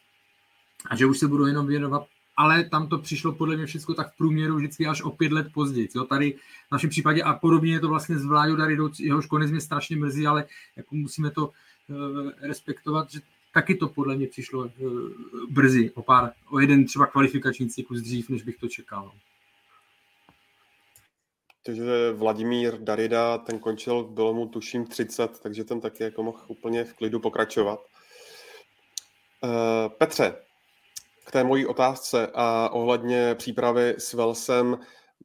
a že už se budou jenom věnovat ale tam to přišlo podle mě všechno tak v průměru vždycky až o pět let později. Jo? Tady v našem případě a podobně je to vlastně s Vláďou Daridou, jehož konec mě strašně mrzí, ale jako musíme to uh, respektovat, že taky to podle mě přišlo brzy, o pár, o jeden třeba kvalifikační cyklus dřív, než bych to čekal. Takže Vladimír Darida, ten končil, bylo mu tuším 30, takže ten taky jako mohl úplně v klidu pokračovat. Uh, Petře, k té mojí otázce a ohledně přípravy s Velsem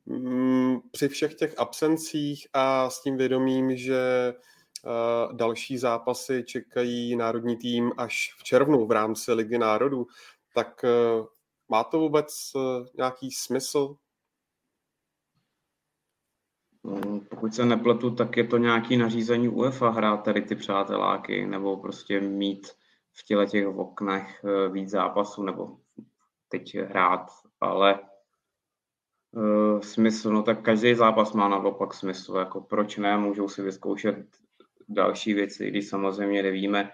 mm, při všech těch absencích a s tím vědomím, že uh, další zápasy čekají národní tým až v červnu v rámci Ligy národů, tak uh, má to vůbec nějaký smysl? No, pokud se nepletu, tak je to nějaký nařízení UEFA hrát tady ty přáteláky, nebo prostě mít v těle těch oknech víc zápasů, nebo teď hrát, ale uh, smysl, no tak každý zápas má naopak smysl, jako proč ne, můžou si vyzkoušet další věci, když samozřejmě nevíme,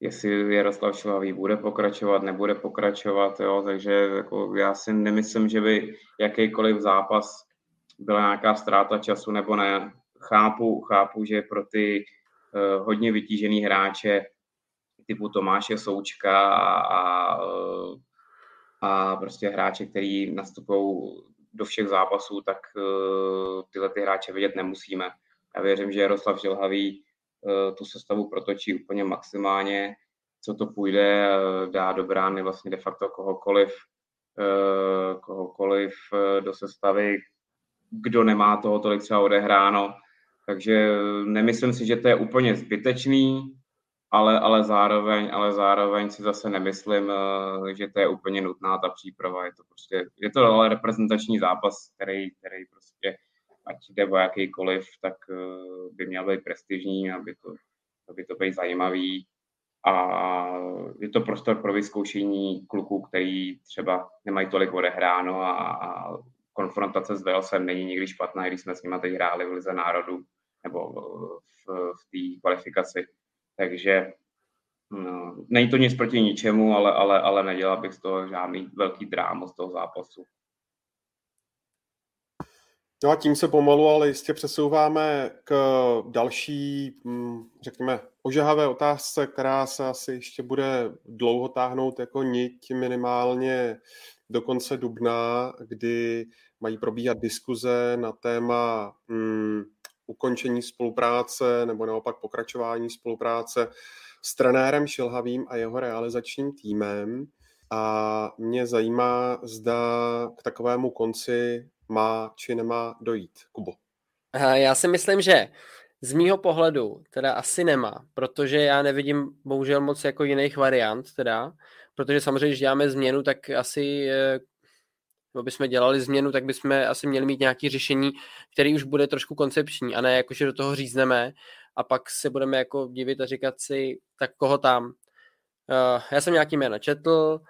jestli Jaroslav Šlavý bude pokračovat, nebude pokračovat, jo, takže jako já si nemyslím, že by jakýkoliv zápas byla nějaká ztráta času nebo ne. Chápu, chápu, že pro ty uh, hodně vytížený hráče typu Tomáše Součka a, a a prostě hráče, který nastupují do všech zápasů, tak uh, tyhle ty hráče vidět nemusíme. Já věřím, že Jaroslav Žilhavý uh, tu sestavu protočí úplně maximálně, co to půjde, dá do brány vlastně de facto kohokoliv, kohokoliv do sestavy, kdo nemá toho tolik třeba odehráno. Takže nemyslím si, že to je úplně zbytečný, ale, ale, zároveň, ale zároveň si zase nemyslím, že to je úplně nutná ta příprava. Je to prostě, je to ale reprezentační zápas, který, který prostě, ať jde o jakýkoliv, tak by měl být prestižní, aby to, aby to být zajímavý a je to prostor pro vyzkoušení kluků, který třeba nemají tolik odehráno a, a konfrontace s Walesem není nikdy špatná, když jsme s nimi teď hráli v Lize národů nebo v, v té kvalifikaci. Takže no, není to nic proti ničemu, ale, ale, ale nedělal bych z toho žádný velký drámo z toho zápasu. No a tím se pomalu, ale jistě přesouváme k další, mm, řekněme, ožahavé otázce, která se asi ještě bude dlouho táhnout jako niť minimálně do konce dubna, kdy mají probíhat diskuze na téma mm, ukončení spolupráce nebo naopak pokračování spolupráce s trenérem Šilhavým a jeho realizačním týmem. A mě zajímá, zda k takovému konci má či nemá dojít. Kubo. Já si myslím, že z mýho pohledu teda asi nemá, protože já nevidím bohužel moc jako jiných variant teda, protože samozřejmě, když děláme změnu, tak asi eh, nebo bychom dělali změnu, tak bychom asi měli mít nějaké řešení, který už bude trošku koncepční a ne jako, že do toho řízneme a pak se budeme jako divit a říkat si, tak koho tam. Uh, já jsem nějaký jména četl,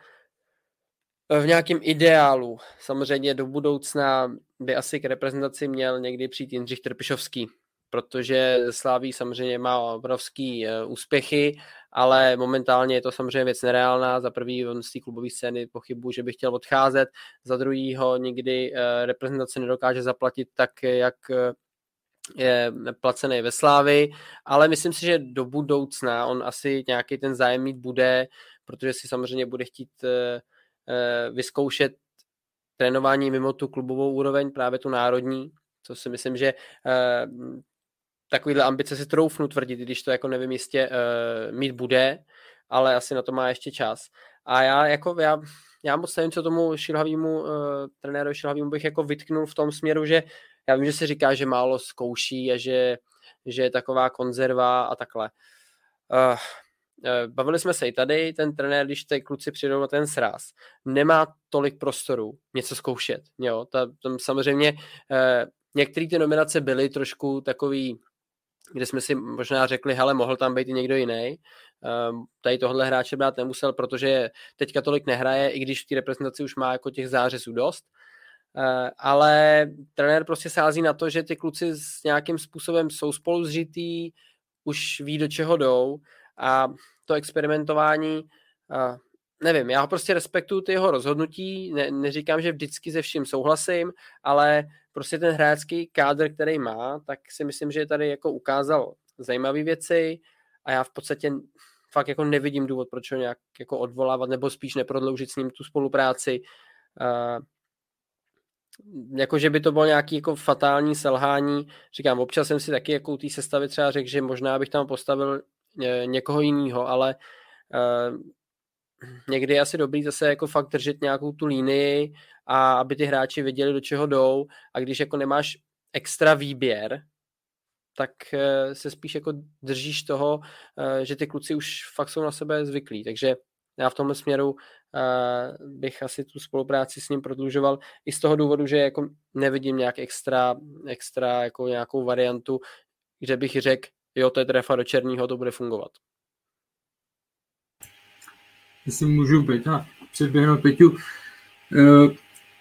v nějakém ideálu, samozřejmě do budoucna by asi k reprezentaci měl někdy přijít Jindřich Trpišovský, protože Sláví samozřejmě má obrovský uh, úspěchy, ale momentálně je to samozřejmě věc nereálná. Za prvý on z té klubové scény pochybu, že by chtěl odcházet, za druhý ho nikdy uh, reprezentace nedokáže zaplatit tak, jak uh, je placený ve Slávy, ale myslím si, že do budoucna on asi nějaký ten zájem mít bude, protože si samozřejmě bude chtít vyzkoušet trénování mimo tu klubovou úroveň, právě tu národní, co si myslím, že takovýhle ambice si troufnu tvrdit, když to jako nevím jistě uh, mít bude, ale asi na to má ještě čas. A já jako já, já moc nevím, co tomu šilhavýmu uh, trenérovi šilhavýmu bych jako vytknul v tom směru, že já vím, že se říká, že málo zkouší a že, že je taková konzerva a takhle. Uh, Bavili jsme se i tady, ten trenér, když ty kluci přijdou na ten sraz, nemá tolik prostoru něco zkoušet. Jo? Ta, tam samozřejmě eh, některé ty nominace byly trošku takový kde jsme si možná řekli, hele, mohl tam být i někdo jiný. Um, tady tohle hráče brát nemusel, protože teďka tolik nehraje, i když v té reprezentaci už má jako těch zářezů dost. Uh, ale trenér prostě sází na to, že ty kluci s nějakým způsobem jsou spolu zřitý, už ví, do čeho jdou a to experimentování, nevím, já ho prostě respektuju ty jeho rozhodnutí, ne, neříkám, že vždycky se vším souhlasím, ale prostě ten hráčský kádr, který má, tak si myslím, že tady jako ukázal zajímavé věci a já v podstatě fakt jako nevidím důvod, proč ho nějak jako odvolávat nebo spíš neprodloužit s ním tu spolupráci. Uh, jako, že by to bylo nějaký jako fatální selhání. Říkám, občas jsem si taky jako u té sestavy třeba řekl, že možná bych tam postavil ně, někoho jiného, ale uh, někdy je asi dobrý zase jako fakt držet nějakou tu línii a aby ty hráči věděli, do čeho jdou. A když jako nemáš extra výběr, tak eh, se spíš jako držíš toho, eh, že ty kluci už fakt jsou na sebe zvyklí, takže já v tomhle směru eh, bych asi tu spolupráci s ním prodlužoval i z toho důvodu, že jako nevidím nějak extra, extra jako nějakou variantu, kde bych řekl, jo, to je trefa do černého, to bude fungovat. Jestli můžu být, a předběhnout Peťu.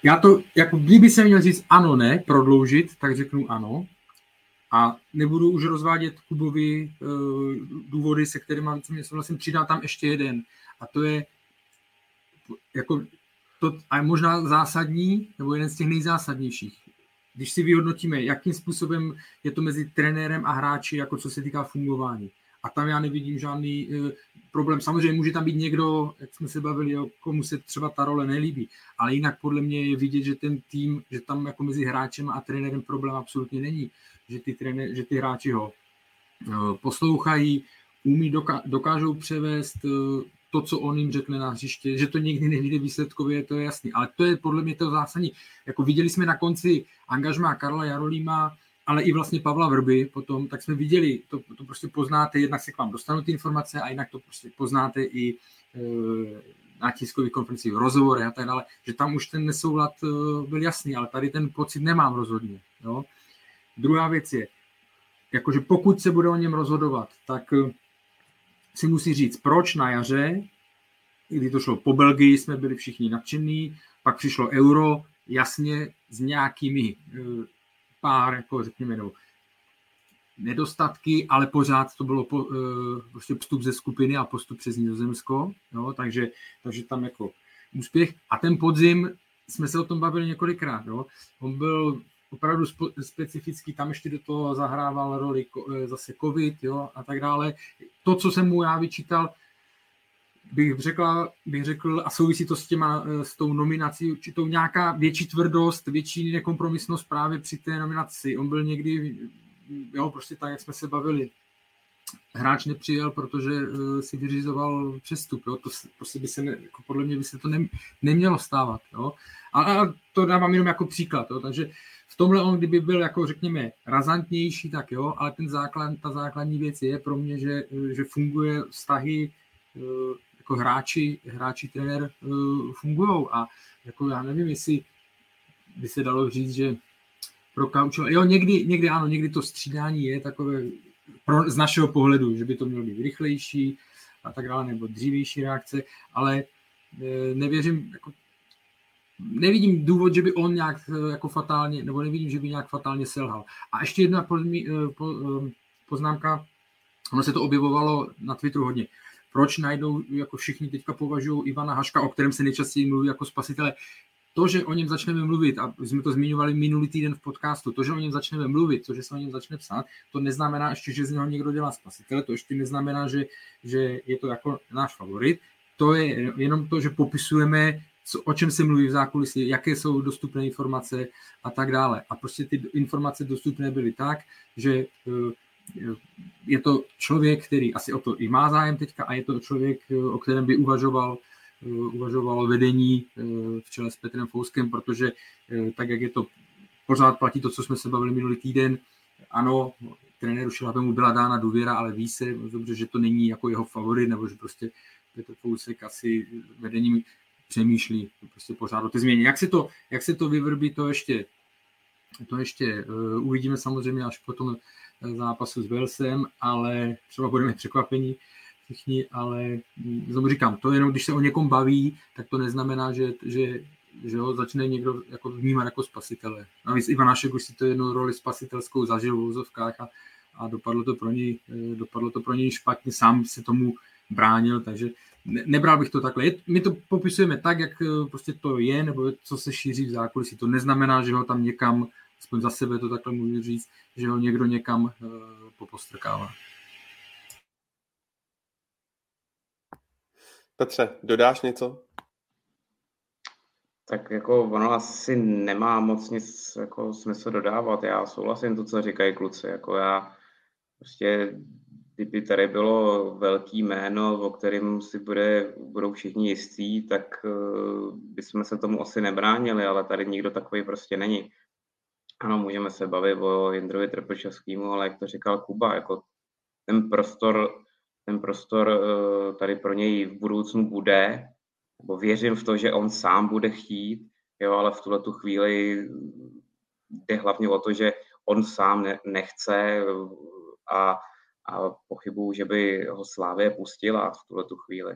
Já to, jako kdyby se měl říct ano, ne, prodloužit, tak řeknu ano. A nebudu už rozvádět Kubovi uh, důvody, se kterými mě souhlasím, přidám tam ještě jeden. A to je jako to, a možná zásadní, nebo jeden z těch nejzásadnějších. Když si vyhodnotíme, jakým způsobem je to mezi trenérem a hráči, jako co se týká fungování a tam já nevidím žádný uh, problém. Samozřejmě může tam být někdo, jak jsme se bavili, komu se třeba ta role nelíbí, ale jinak podle mě je vidět, že ten tým, že tam jako mezi hráčem a trenérem problém absolutně není, že ty, trenér, že ty hráči ho uh, poslouchají, umí, doká, dokážou převést uh, to, co on jim řekne na hřiště, že to někdy nevíde výsledkově, to je jasný, ale to je podle mě to zásadní. Jako viděli jsme na konci angažmá Karla Jarolíma, ale i vlastně Pavla Vrby potom, tak jsme viděli, to, to prostě poznáte, jednak se k vám dostanou ty informace a jinak to prostě poznáte i e, na tiskových konferencích, rozhovory a tak dále, že tam už ten nesoulad e, byl jasný, ale tady ten pocit nemám rozhodně. Jo. Druhá věc je, jakože pokud se bude o něm rozhodovat, tak e, si musí říct, proč na jaře, kdy to šlo po Belgii, jsme byli všichni nadšení, pak přišlo euro, jasně s nějakými pár, jako řekněme, no, nedostatky, ale pořád to bylo po, uh, prostě vstup ze skupiny a postup přes Nizozemsko, no, takže, takže tam jako úspěch. A ten podzim, jsme se o tom bavili několikrát, jo. on byl opravdu specifický, tam ještě do toho zahrával roli eh, zase covid jo, a tak dále. To, co jsem mu já vyčítal, bych řekl, bych řekl, a souvisí to s, těma, eh, s tou nominací, určitou nějaká větší tvrdost, větší nekompromisnost právě při té nominaci. On byl někdy, jo, prostě tak, jak jsme se bavili, hráč nepřijel, protože uh, si vyřizoval přestup. Jo? To prostě by se, ne, jako podle mě by se to ne, nemělo stávat. Jo? A, a, to dávám jenom jako příklad. Jo? Takže v tomhle on, kdyby byl, jako řekněme, razantnější, tak jo, ale ten základ, ta základní věc je pro mě, že, že funguje vztahy jako hráči, hráči trenér uh, fungují a jako já nevím, jestli by se dalo říct, že pro Kaučo, jo, někdy, někdy ano, někdy to střídání je takové pro, z našeho pohledu, že by to mělo být rychlejší a tak dále, nebo dřívější reakce, ale e, nevěřím, jako, nevidím důvod, že by on nějak e, jako fatálně, nebo nevidím, že by nějak fatálně selhal. A ještě jedna poznámka, ono se to objevovalo na Twitteru hodně proč najdou, jako všichni teďka považují Ivana Haška, o kterém se nejčastěji mluví jako spasitele, to, že o něm začneme mluvit, a jsme to zmiňovali minulý týden v podcastu, to, že o něm začneme mluvit, to, že se o něm začne psát, to neznamená ještě, že z něho někdo dělá spasitele, to ještě neznamená, že, že je to jako náš favorit, to je jenom to, že popisujeme, co, o čem se mluví v zákulisí, jaké jsou dostupné informace a tak dále. A prostě ty informace dostupné byly tak, že eh, je to člověk, který asi o to i má zájem teďka a je to člověk, o kterém by uvažoval, uvažoval vedení eh, v čele s Petrem Fouskem, protože eh, tak, jak je to, pořád platí to, co jsme se bavili minulý týden, ano, trenéru Šilhavemu byla dána důvěra, ale ví se dobře, že to není jako jeho favorit, nebo že prostě Petr Fousek asi vedením přemýšlí prostě pořád o ty změně. Jak se to, jak se to vyvrbí, to ještě, to ještě uvidíme samozřejmě až potom zápasu s Walesem, ale třeba budeme překvapení všichni, ale znovu říkám, to jenom, když se o někom baví, tak to neznamená, že, že, že ho začne někdo jako vnímat jako spasitele. Navíc Ivanášek už si to jednu roli spasitelskou zažil v úzovkách a, a dopadlo, to pro něj, eh, dopadlo to pro něj špatně, sám se tomu bránil, takže ne, nebral bych to takhle. My to popisujeme tak, jak eh, prostě to je, nebo co se šíří v zákulisí. To neznamená, že ho tam někam aspoň za sebe to takhle můžu říct, že ho někdo někam uh, popostrkává. Petře, dodáš něco? Tak jako ono asi nemá moc nic jako smysl dodávat. Já souhlasím to, co říkají kluci. Jako já prostě, kdyby tady bylo velký jméno, o kterém si bude, budou všichni jistí, tak uh, bychom se tomu asi nebránili, ale tady nikdo takový prostě není. Ano, můžeme se bavit o Jindrovi Trpešovskému, ale jak to říkal Kuba, jako ten prostor, ten prostor eh, tady pro něj v budoucnu bude, nebo věřím v to, že on sám bude chtít, jo, ale v tuhle tu chvíli jde hlavně o to, že on sám ne, nechce a, a pochybuju, že by ho Slávě pustila v tuhle tu chvíli.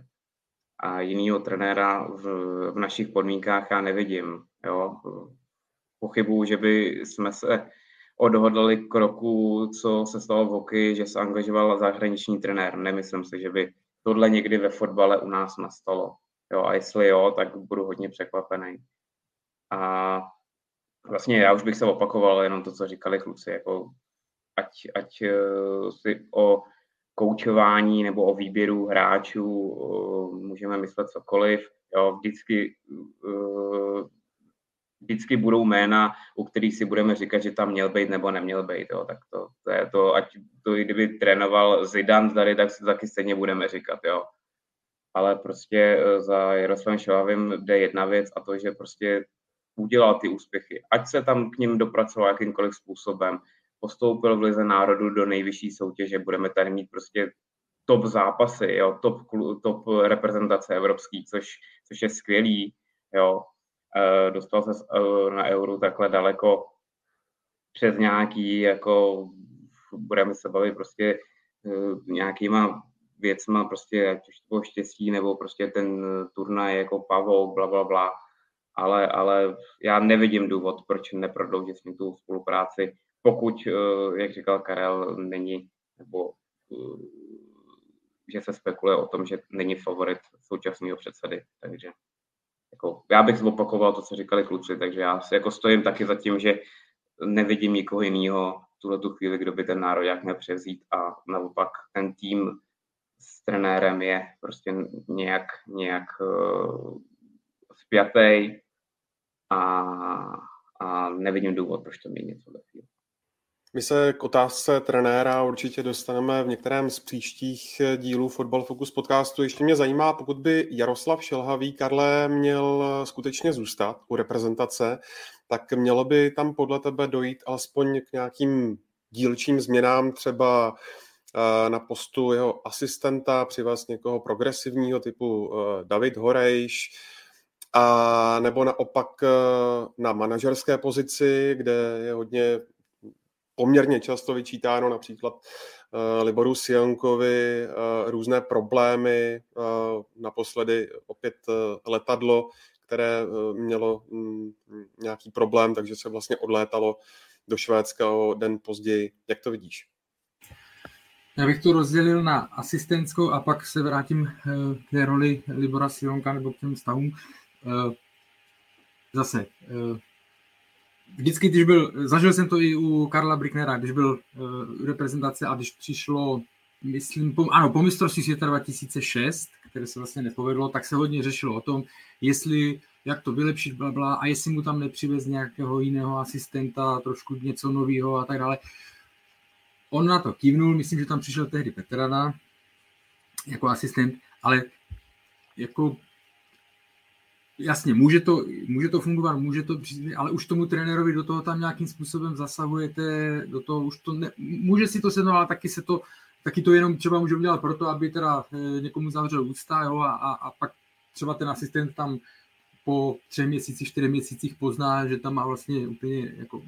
A jinýho trenéra v, v našich podmínkách já nevidím. Jo pochybuju, že by jsme se odhodlali kroku, co se stalo v hokeji, že se angažoval zahraniční trenér. Nemyslím si, že by tohle někdy ve fotbale u nás nastalo. Jo, a jestli jo, tak budu hodně překvapený. A vlastně já už bych se opakoval jenom to, co říkali kluci, jako ať, ať eh, si o koučování nebo o výběru hráčů eh, můžeme myslet cokoliv. Jo, vždycky eh, vždycky budou jména, u kterých si budeme říkat, že tam měl být nebo neměl být. Jo. Tak to, to je to, ať to kdyby trénoval Zidane tady, tak si taky stejně budeme říkat. Jo. Ale prostě eh, za Jaroslavem Šelavým jde jedna věc a to, že prostě udělal ty úspěchy. Ať se tam k ním dopracoval jakýmkoliv způsobem, postoupil v Lize národů do nejvyšší soutěže. Budeme tady mít prostě top zápasy, jo, top, top reprezentace evropský, což, což je skvělý. Jo. E, dostal se na euro takhle daleko přes nějaký, jako budeme se bavit prostě e, nějakýma věcma, prostě ať už to bylo štěstí, nebo prostě ten turnaj jako pavou, bla, bla, bla. Ale, ale já nevidím důvod, proč neprodloužit s ním tu spolupráci, pokud, jak říkal Karel, není, nebo že se spekuluje o tom, že není favorit současného předsedy. Takže jako, já bych zopakoval to, co říkali kluci, takže já si jako stojím taky za tím, že nevidím nikoho jiného tuhle tu chvíli, kdo by ten jak měl převzít a naopak ten tým s trenérem je prostě nějak, nějak uh, spjatý a, a nevidím důvod, proč to měnit v chvíli. My se k otázce trenéra určitě dostaneme v některém z příštích dílů Football Focus podcastu. Ještě mě zajímá, pokud by Jaroslav Šelhavý Karle měl skutečně zůstat u reprezentace, tak mělo by tam podle tebe dojít alespoň k nějakým dílčím změnám, třeba eh, na postu jeho asistenta, přivést někoho progresivního typu eh, David Horejš, a nebo naopak eh, na manažerské pozici, kde je hodně poměrně často vyčítáno například uh, Liboru Sionkovi uh, různé problémy, uh, naposledy opět uh, letadlo, které uh, mělo um, nějaký problém, takže se vlastně odlétalo do Švédska o den později. Jak to vidíš? Já bych to rozdělil na asistentskou a pak se vrátím k té roli Libora Sionka nebo k těm stavům. Zase, vždycky, když byl, zažil jsem to i u Karla Bricknera, když byl uh, reprezentace a když přišlo, myslím, po, ano, po mistrovství světa 2006, které se vlastně nepovedlo, tak se hodně řešilo o tom, jestli, jak to vylepšit, bla, bla, a jestli mu tam nepřivez nějakého jiného asistenta, trošku něco nového a tak dále. On na to kývnul, myslím, že tam přišel tehdy Petrana jako asistent, ale jako jasně, může to, může to fungovat, může to, ale už tomu trenérovi do toho tam nějakým způsobem zasahujete, do toho už to ne, může si to sednout, ale taky se to, taky to jenom třeba může udělat proto, aby teda eh, někomu zavřel ústa, jo, a, a, a pak třeba ten asistent tam po třech měsících, čtyřech měsících pozná, že tam má vlastně úplně jako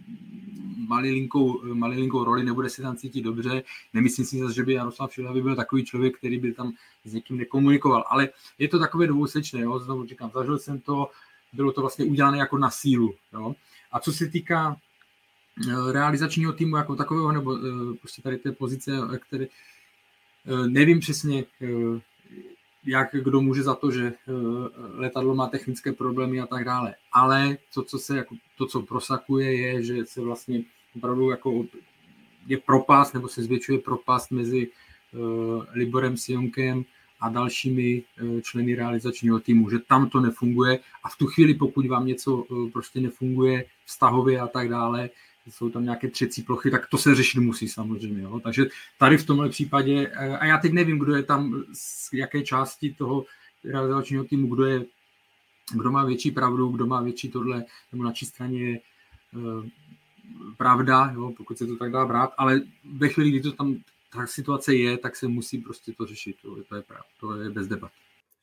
malilinkou, malilinkou roli, nebude se tam cítit dobře. Nemyslím si zase, že by Jaroslav by byl takový člověk, který by tam s někým nekomunikoval. Ale je to takové dvousečné, jo? znovu říkám, zažil jsem to, bylo to vlastně udělané jako na sílu. Jo? A co se týká eh, realizačního týmu jako takového, nebo eh, prostě tady té pozice, které eh, nevím přesně, jak kdo může za to, že eh, letadlo má technické problémy a tak dále. Ale to, co se jako, to, co prosakuje, je, že se vlastně opravdu jako je propast, nebo se zvětšuje propast mezi uh, Liborem Sionkem a dalšími uh, členy realizačního týmu, že tam to nefunguje a v tu chvíli, pokud vám něco prostě nefunguje vztahově a tak dále, jsou tam nějaké třecí plochy, tak to se řešit musí samozřejmě. Jo? Takže tady v tomhle případě, eh, a já teď nevím, kdo je tam, z jaké části toho realizačního týmu, kdo je, kdo má větší pravdu, kdo má větší tohle, nebo na čí straně je uh, pravda, jo? pokud se to tak dá brát, ale ve chvíli, kdy to tam ta situace je, tak se musí prostě to řešit, to, to je pravda, to je bez debat.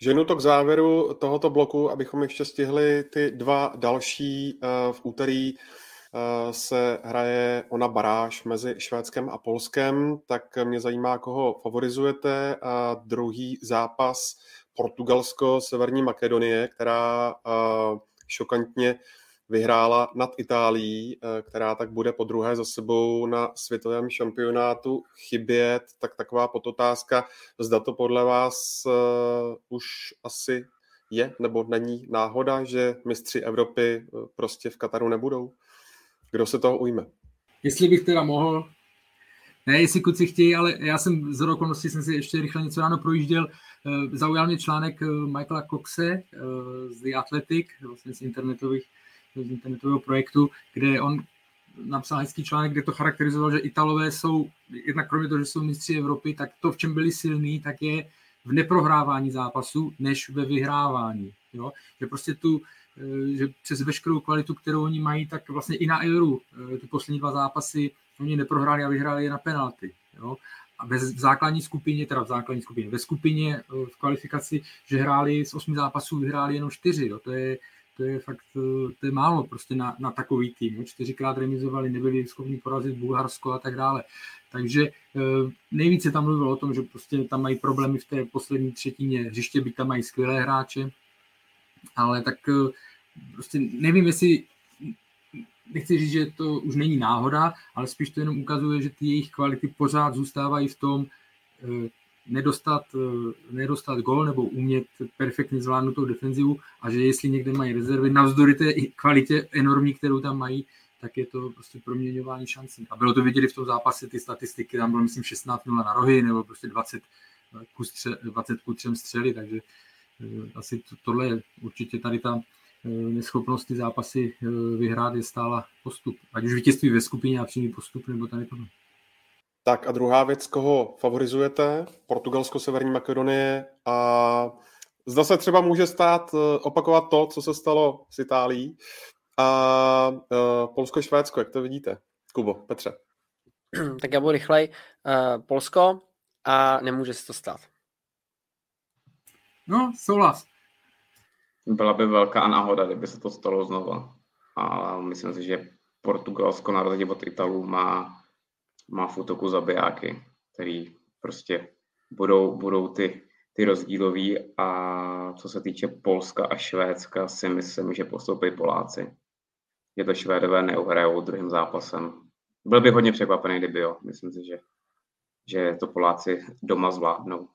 Ženu to k závěru tohoto bloku, abychom ještě stihli ty dva další uh, v úterý Eh, se hraje ona baráž mezi Švédskem a Polskem, tak mě zajímá, koho favorizujete. A druhý zápas Portugalsko-Severní Makedonie, která eh, šokantně vyhrála nad Itálií, eh, která tak bude po druhé za sebou na světovém šampionátu chybět, tak taková pototázka, zda to podle vás už asi je nebo není náhoda, že mistři Evropy prostě v Kataru nebudou? Kdo se toho ujme? Jestli bych teda mohl, ne, jestli kluci chtějí, ale já jsem z okolností jsem si ještě rychle něco ráno projížděl. Eh, zaujal mě článek eh, Michaela Coxe eh, z The Athletic, vlastně z, internetových, z internetového projektu, kde on napsal hezký článek, kde to charakterizoval, že Italové jsou, jednak kromě toho, že jsou mistři Evropy, tak to, v čem byli silní, tak je v neprohrávání zápasu, než ve vyhrávání. Jo? Že prostě tu, že přes veškerou kvalitu, kterou oni mají, tak vlastně i na Euro ty poslední dva zápasy oni neprohráli a vyhráli je na penalty. Jo? A ve základní skupině, teda v základní skupině, ve skupině v kvalifikaci, že hráli z osmi zápasů, vyhráli jenom čtyři. Jo? To je, to je fakt to je málo prostě na, na takový tým. Čtyřikrát remizovali, nebyli schopni porazit Bulharsko a tak dále. Takže nejvíce tam mluvilo o tom, že prostě tam mají problémy v té poslední třetině hřiště, byť tam mají skvělé hráče, ale tak prostě nevím, jestli nechci říct, že to už není náhoda, ale spíš to jenom ukazuje, že ty jejich kvality pořád zůstávají v tom nedostat, nedostat gol nebo umět perfektně zvládnout tou defenzivu a že jestli někde mají rezervy, navzdory té kvalitě enormní, kterou tam mají, tak je to prostě proměňování šancí. A bylo to vidět v tom zápase, ty statistiky, tam bylo myslím 16 0 na rohy, nebo prostě 20 ku, stře, 20 ku 3 střely, takže eh, asi to, tohle je určitě tady ta eh, neschopnost ty zápasy eh, vyhrát je stála postup. Ať už vítězství ve skupině a přímý postup, nebo tady tohle. Tak a druhá věc, koho favorizujete? Portugalsko, Severní Makedonie a zda se třeba může stát opakovat to, co se stalo s Itálií, a uh, Polsko-Švédsko, jak to vidíte? Kubo, Petře. tak já budu rychlej. Polsko a nemůže se to stát. No, souhlas. Byla by velká náhoda, kdyby se to stalo znova. A myslím si, že Portugalsko na rozdíl od Italů má, má v útoku zabijáky, který prostě budou, budou ty ty rozdílový a co se týče Polska a Švédska si myslím, že postoupí Poláci že to Švédové neuhrajou druhým zápasem. Byl bych hodně překvapený, kdyby jo. Myslím si, že, že to Poláci doma zvládnou.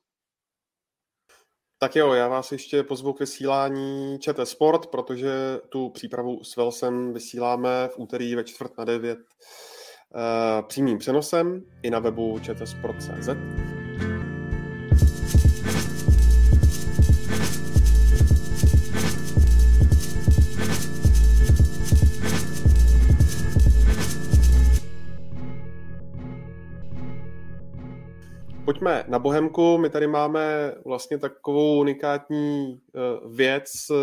Tak jo, já vás ještě pozvu k vysílání ČT Sport, protože tu přípravu s Velsem vysíláme v úterý ve čtvrt na devět uh, přímým přenosem i na webu čtsport.cz. Pojďme na Bohemku. My tady máme vlastně takovou unikátní eh, věc. Eh,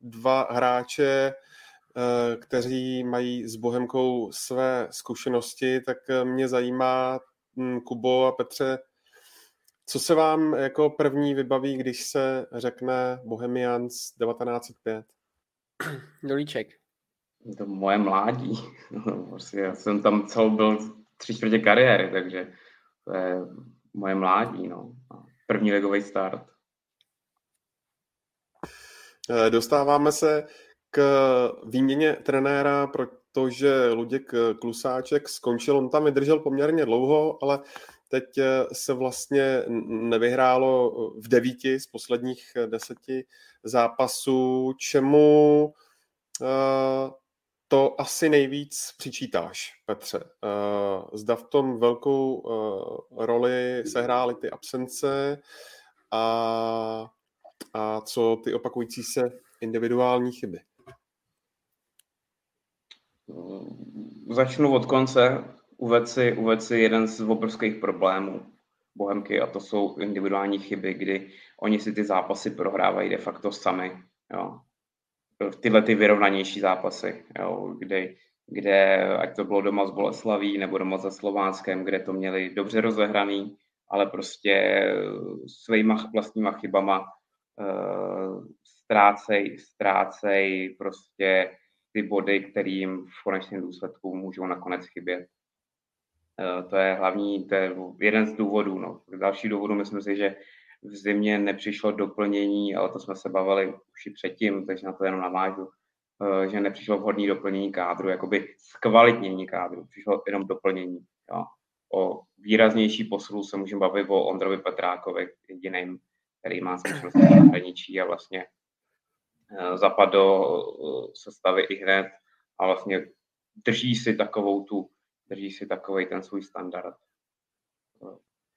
dva hráče, eh, kteří mají s Bohemkou své zkušenosti, tak mě zajímá, hm, Kubo a Petře, co se vám jako první vybaví, když se řekne Bohemians 1905? Dolíček. To moje mládí. Prostě já jsem tam celou byl tři čtvrtě kariéry, takže to je moje mládí, no. První ligový start. Eh, dostáváme se k výměně trenéra, protože Luděk Klusáček skončil, on tam vydržel poměrně dlouho, ale teď eh, se vlastně nevyhrálo v devíti z posledních deseti zápasů, čemu eh, to asi nejvíc přičítáš, Petře. Eh, zda v tom velkou eh, roli sehrály ty absence a, a co ty opakující se individuální chyby? Začnu od konce. Uved si, uved si jeden z obrovských problémů Bohemky a to jsou individuální chyby, kdy oni si ty zápasy prohrávají de facto sami. Jo tyhle ty vyrovnanější zápasy, jo, kde, kde, ať to bylo doma s Boleslaví nebo doma se Slovánskem, kde to měli dobře rozehraný, ale prostě svýma vlastníma chybama uh, ztrácej, ztrácej prostě ty body, kterým v konečném důsledku můžou nakonec chybět. Uh, to je hlavní, to je jeden z důvodů. No. Další důvodu myslím si, že v zimě nepřišlo doplnění, ale to jsme se bavili už i předtím, takže na to jenom navážu, eh, že nepřišlo vhodné doplnění kádru, jakoby zkvalitnění kádru, přišlo jenom doplnění. Jo. O výraznější poslu se můžeme bavit o Ondrovi Petrákovi, jediným, který má zkušenost v zahraničí a vlastně eh, zapad do eh, sestavy i hned a vlastně drží si takovou tu, drží si takový ten svůj standard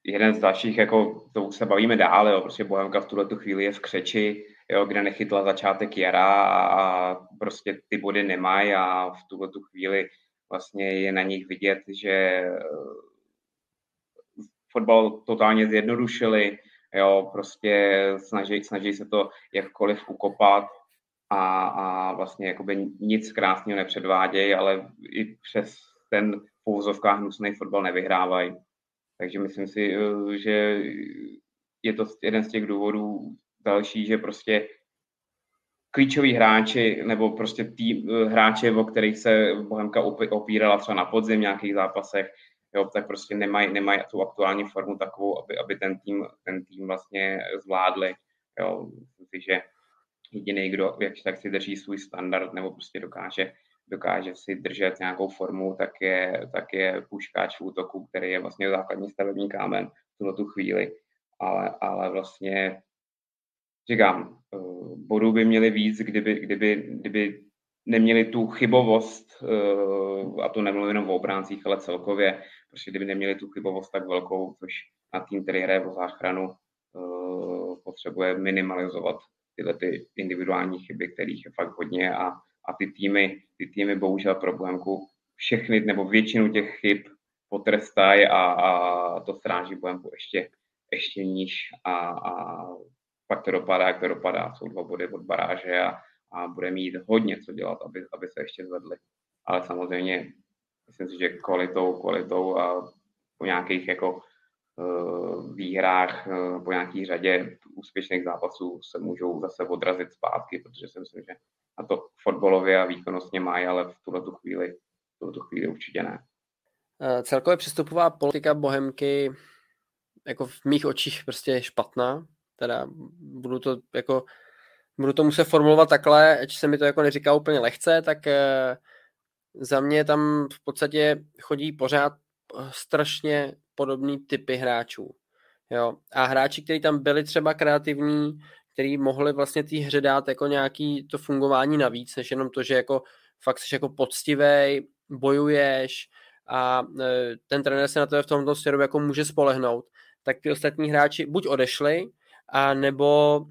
jeden z dalších, jako to už se bavíme dál, jo, prostě Bohemka v tuhle chvíli je v křeči, jo, kde nechytla začátek jara a, a prostě ty body nemají a v tuhle chvíli vlastně je na nich vidět, že eh, fotbal totálně zjednodušili, jo, prostě snaží, snaží se to jakkoliv ukopat a, a vlastně jakoby nic krásného nepředvádějí, ale i přes ten v hnusný fotbal nevyhrávají. Takže myslím si, eh, že je to jeden z těch důvodů další, že prostě klíčoví hráči nebo prostě tým, eh, hráči, o kterých se Bohemka opírala třeba na podzim v nějakých zápasech, jo, tak prostě nemají, nemají tu aktuální formu takovou, aby, aby ten, tým, ten tým vlastně zvládli. Jo. Myslím si, že jediný, kdo jak tak si drží svůj standard nebo prostě dokáže, dokáže si držet nějakou formu, tak je, tak je puškáč v útoku, který je vlastně základní stavební kámen v tu chvíli. Ale, ale vlastně říkám, eh, bodů by měli víc, kdyby, kdyby, kdyby neměli tu chybovost, eh, a to nemluvím jenom o obráncích, ale celkově, protože kdyby neměli tu chybovost tak velkou, což na tým, který hraje o záchranu, eh, potřebuje minimalizovat tyhle ty individuální chyby, kterých je fakt hodně a, a ty týmy, ty týmy bohužel pro Bohemku všechny nebo většinu těch chyb potrestají a, a to stráží Bohemku ještě, ještě níž a, a pak to dopadá, jak to dopadá. Jsou dva body od baráže a, a bude mít hodně co dělat, aby, aby se ještě zvedli. Ale samozřejmě myslím si, že kvalitou, kvalitou a po nějakých jako výhrách, uh, po nějaký řadě úspěšných zápasů se můžou zase odrazit zpátky, protože si myslím, že na to fotbalově a výkonnostně mají, ale v tuhle tu chvíli, v tuhle tu chvíli určitě ne. Uh, celkově přestupová politika Bohemky jako v mých očích prostě špatná, teda budu to jako budu to muset formulovat takhle, ať se mi to jako neříká úplně lehce, tak eh, za mě tam v podstatě chodí pořád eh, strašně podobný typy hráčů. Jo. A hráči, kteří tam byli třeba kreativní, který mohli vlastně té hře dát jako nějaký to fungování navíc, než jenom to, že jako fakt jsi jako poctivej, bojuješ a eh, ten trenér se na to v tomto směru jako může spolehnout, tak ty ostatní hráči buď odešli, a nebo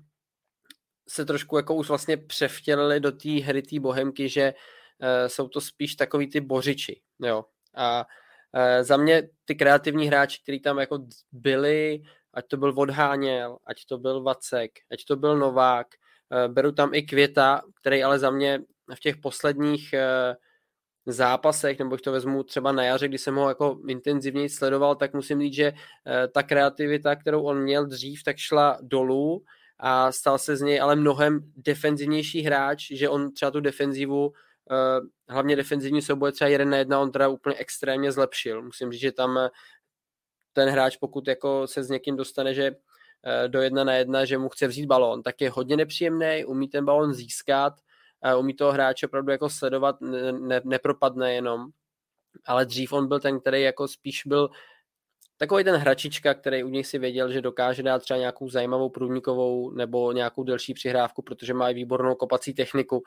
se trošku jako už vlastně převtělili do té hry té bohemky, že uh, jsou to spíš takový ty bořiči, jo. A za mě ty kreativní hráči, kteří tam jako byli, ať to byl Vodháněl, ať to byl Vacek, ať to byl Novák, uh, beru tam i Květa, který ale za mě v těch posledních uh, zápasech, nebo když to vezmu třeba na jaře, kdy jsem ho jako intenzivněji sledoval, tak musím říct, že ta kreativita, kterou on měl dřív, tak šla dolů a stal se z něj ale mnohem defenzivnější hráč, že on třeba tu defenzivu, eh, hlavně defenzivní souboje třeba jeden na jedna, on teda úplně extrémně zlepšil. Musím říct, že tam eh, ten hráč, pokud jako se s někým dostane, že eh, do jedna na jedna, že mu chce vzít balón, tak je hodně nepříjemný, umí ten balón získat, umí toho hráče opravdu jako sledovat, ne, nepropadne jenom, ale dřív on byl ten, který jako spíš byl takový ten hračička, který u něj si věděl, že dokáže dát třeba nějakou zajímavou průnikovou nebo nějakou delší přihrávku, protože má i výbornou kopací techniku.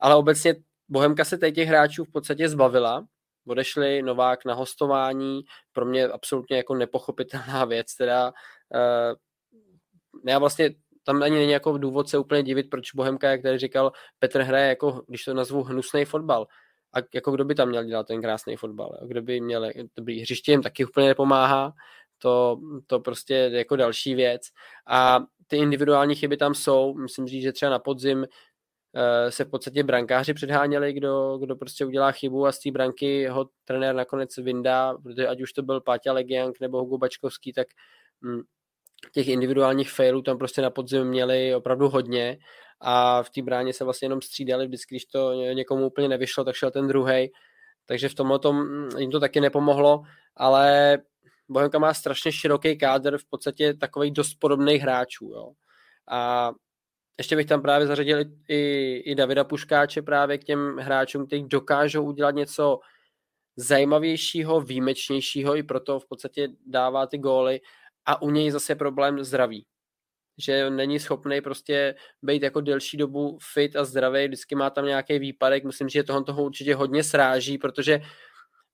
Ale obecně Bohemka se těch hráčů v podstatě zbavila, odešli Novák na hostování, pro mě absolutně jako nepochopitelná věc, teda uh, já vlastně tam ani není jako důvod se úplně divit, proč Bohemka, jak tady říkal, Petr hraje jako, když to nazvu, hnusný fotbal. A jako kdo by tam měl dělat ten krásný fotbal? Kdo by měl dobrý hřiště, jim taky úplně nepomáhá. To, to prostě jako další věc. A ty individuální chyby tam jsou. Myslím říct, že třeba na podzim eh, se v podstatě brankáři předháněli, kdo, kdo prostě udělá chybu a z té branky ho trenér nakonec vyndá, protože ať už to byl Páťa Legiank nebo Hugo Bačkovský, tak hm, těch individuálních failů tam prostě na podzim měli opravdu hodně a v té bráně se vlastně jenom střídali vždycky, když to někomu úplně nevyšlo, tak šel ten druhý. Takže v tomhle tom mm, jim to taky nepomohlo, ale Bohemka má strašně široký kádr, v podstatě takových dost podobných hráčů. Jo. A ještě bych tam právě zařadil i, i Davida Puškáče právě k těm hráčům, kteří dokážou udělat něco zajímavějšího, výjimečnějšího, i proto v podstatě dává ty góly. A u něj zase problém zdraví. Že není schopný prostě být jako delší dobu fit a zdravý, vždycky má tam nějaký výpadek, myslím, že toho toho určitě hodně sráží, protože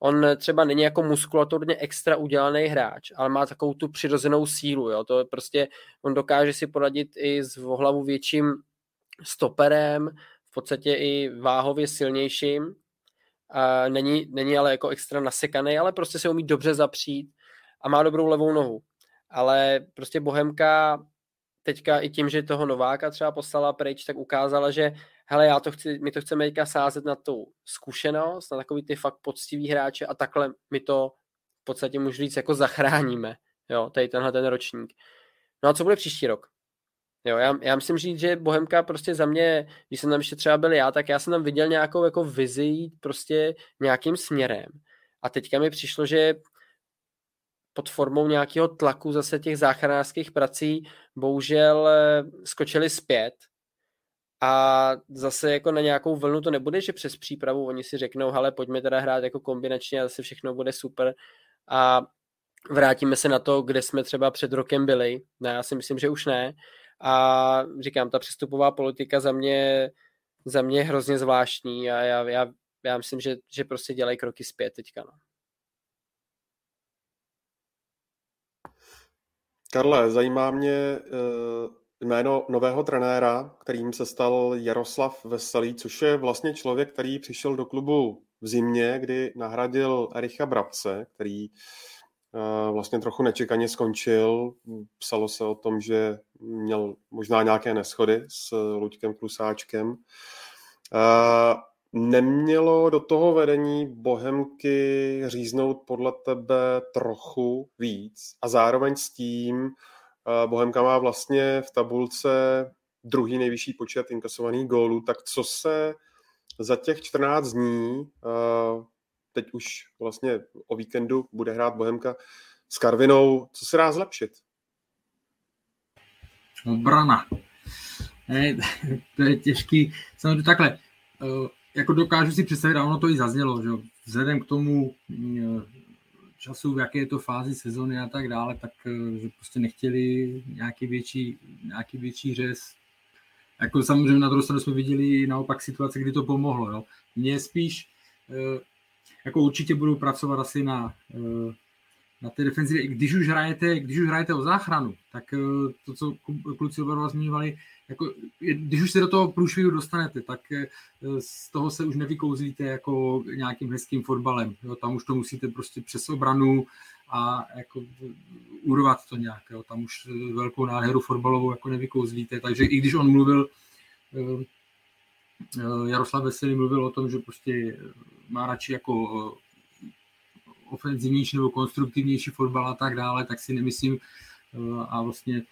on třeba není jako muskulaturně extra udělaný hráč, ale má takovou tu přirozenou sílu, jo, to je prostě, on dokáže si poradit i s hlavu větším stoperem, v podstatě i váhově silnějším, a není, není ale jako extra nasekaný, ale prostě se umí dobře zapřít a má dobrou levou nohu. Ale prostě Bohemka teďka i tím, že toho Nováka třeba poslala pryč, tak ukázala, že hele, já to chci, my to chceme teďka sázet na tu zkušenost, na takový ty fakt poctivý hráče a takhle my to v podstatě můžu říct jako zachráníme, jo, tady tenhle ten ročník. No a co bude příští rok? Jo, já, já myslím říct, že Bohemka prostě za mě, když jsem tam ještě třeba byl já, tak já jsem tam viděl nějakou jako vizi prostě nějakým směrem. A teďka mi přišlo, že pod formou nějakého tlaku zase těch záchranářských prací bohužel eh, skočili zpět a zase jako na nějakou vlnu to nebude, že přes přípravu oni si řeknou, hele, pojďme teda hrát jako kombinačně a zase všechno bude super a vrátíme se na to, kde jsme třeba před rokem byli. No, já si myslím, že už ne. A říkám, ta přestupová politika za mě, za mě je hrozně zvláštní a já, já, já myslím, že, že prostě dělají kroky zpět teďka. No. Karle, zajímá mě eh, jméno nového trenéra, kterým se stal Jaroslav Veselý, což je vlastně člověk, který přišel do klubu v zimě, kdy nahradil Ericha Brabce, který eh, vlastně trochu nečekaně skončil. Psalo se o tom, že měl možná nějaké neschody s Luďkem Klusáčkem. Eh, nemělo do toho vedení Bohemky říznout podle tebe trochu víc a zároveň s tím Bohemka má vlastně v tabulce druhý nejvyšší počet inkasovaných gólů, tak co se za těch 14 dní, teď už vlastně o víkendu bude hrát Bohemka s Karvinou, co se dá zlepšit? Obrana. Ne, to je těžký. Samozřejmě takhle, eh, jako dokážu si představit, a ono to i zaznělo, že vzhledem k tomu času, v jaké je to fázi sezony a tak dále, tak eh, že prostě nechtěli nějaký větší, nějaký větší řez. Jako samozřejmě na druhou stranu jsme viděli naopak situace, kdy to pomohlo. Jo. Mně spíš, eh, jako určitě budou pracovat asi na, eh, na té defenzivě. Když už hrajete, když už hrajete o záchranu, tak to, co kluci oba zmiňovali, jako, když už se do toho průšvihu dostanete, tak eh, z toho se už nevykouzlíte jako nějakým hezkým fotbalem. Jo, tam už to musíte prostě přes obranu a jako urvat to nějak. Jo. Tam už velkou nádheru fotbalovou jako nevykouzlíte. Takže i když on mluvil, eh, eh, Jaroslav Veselý mluvil o tom, že prostě má radši jako ofenzivnější nebo konstruktivnější fotbal a tak dále, tak si nemyslím a vlastně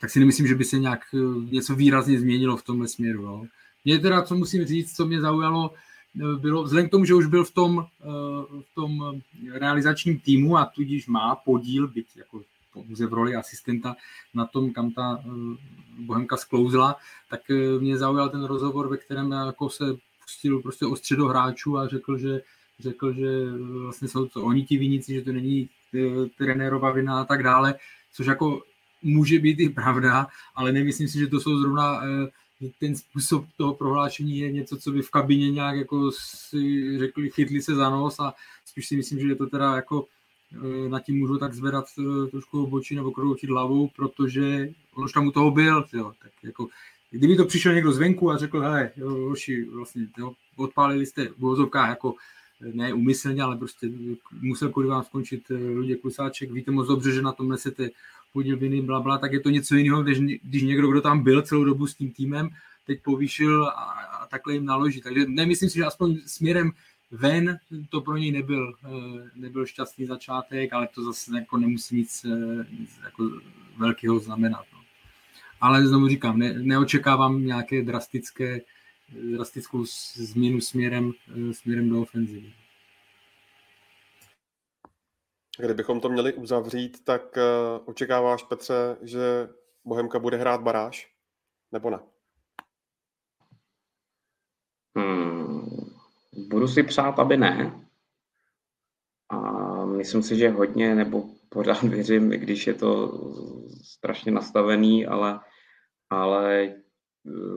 tak si nemyslím, že by se nějak eh, něco výrazně změnilo v tomhle směru. Jo. Mě teda, co musím říct, co mě zaujalo, eh, bylo vzhledem k tomu, že už byl v tom, eh, v tom realizačním týmu a tudíž má podíl, byť jako pouze v roli asistenta na tom, kam ta Bohemka sklouzla, tak mě zaujal ten rozhovor, ve kterém jako se pustil prostě o středo hráčů a řekl, že řekl, že vlastně jsou to oni ti viníci, že to není trenérova vina a tak dále, což jako může být i pravda, ale nemyslím si, že to jsou zrovna eh, ten způsob toho prohlášení je něco, co by v kabině nějak jako si řekli, chytli se za nos a spíš si myslím, že je to teda jako eh, na tím můžu tak zvedat eh, trošku obočí nebo kroutit hlavou, protože on už tam u toho byl, jo, tak jako kdyby to přišel někdo zvenku a řekl, hele, jo, vlastně, jo, odpálili jste v jako ne umyslně, ale prostě musel kvůli vám skončit Luděk Klusáček, víte moc dobře, že na tom nesete podíl viny, bla, bla, tak je to něco jiného, když, když někdo, kdo tam byl celou dobu s tím týmem, teď povýšil a, a takhle jim naloží. Takže nemyslím si, že aspoň směrem ven to pro něj nebyl, eh, nebyl šťastný začátek, ale to zase jako nemusí nic, eh, nic jako velkého znamenat. No. Ale znovu říkám, ne, neočekávám nějaké drastické, drastickou změnu směrem, eh, směrem do ofenzivy. Kdybychom to měli uzavřít, tak uh, očekáváš, Petře, že Bohemka bude hrát baráž? Nebo ne? Hmm, budu si přát, aby ne. A myslím si, že hodně, nebo pořád věřím, i když je to strašně nastavený, ale, ale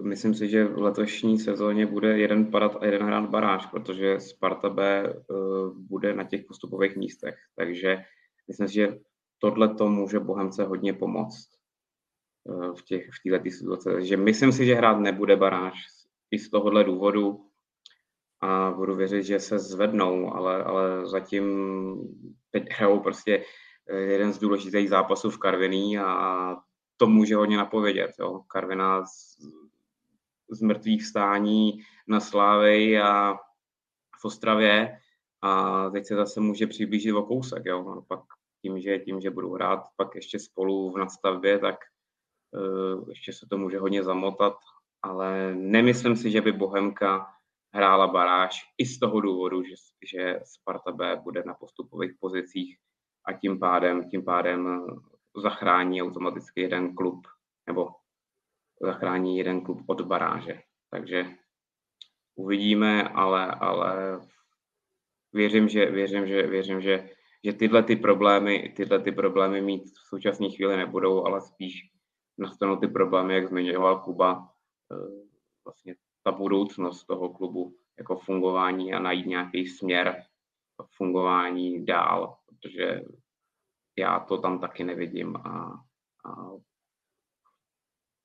myslím si, že v letošní sezóně bude jeden padat a jeden hrát baráž, protože Sparta B eh, bude na těch postupových místech. Takže myslím si, že tohle to může Bohemce hodně pomoct eh, v, těch, v této situaci. Takže myslím si, že hrát nebude baráž i z tohohle důvodu a budu věřit, že se zvednou, ale, ale zatím teď hrajou prostě eh, jeden z důležitých zápasů v Karviní a to může hodně napovědět. Jo. Karviná z mrtvých stání na Slávy a v Ostravě a teď se zase může přiblížit o kousek, jo. No, pak tím, že, tím, že budou hrát pak ještě spolu v nadstavbě, tak uh, ještě se to může hodně zamotat, ale nemyslím si, že by Bohemka hrála baráž i z toho důvodu, že, že Sparta B bude na postupových pozicích a tím pádem, tím pádem zachrání automaticky jeden klub nebo zachrání jeden klub od baráže. Takže uvidíme, ale, ale věřím, že, věřím, že, věřím, že, že tyhle ty problémy, tyhle ty problémy mít v současné chvíli nebudou, ale spíš nastanou ty problémy, jak zmiňoval Kuba, eh, vlastně ta budoucnost toho klubu jako fungování a najít nějaký směr fungování dál, protože já to tam taky nevidím a, a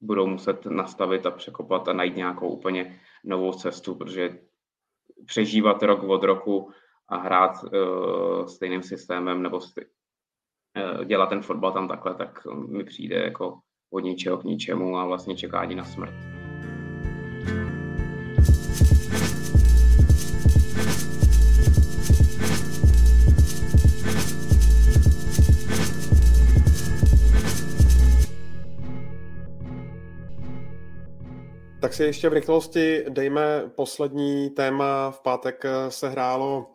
budou muset nastavit a překopat a najít nějakou úplně novou cestu, protože přežívat rok od roku a hrát uh, stejným systémem nebo st- uh, dělat ten fotbal tam takhle, tak mi přijde jako od ničeho k ničemu a vlastně čekání na smrt. Si ještě v rychlosti dejme poslední téma. V pátek se hrálo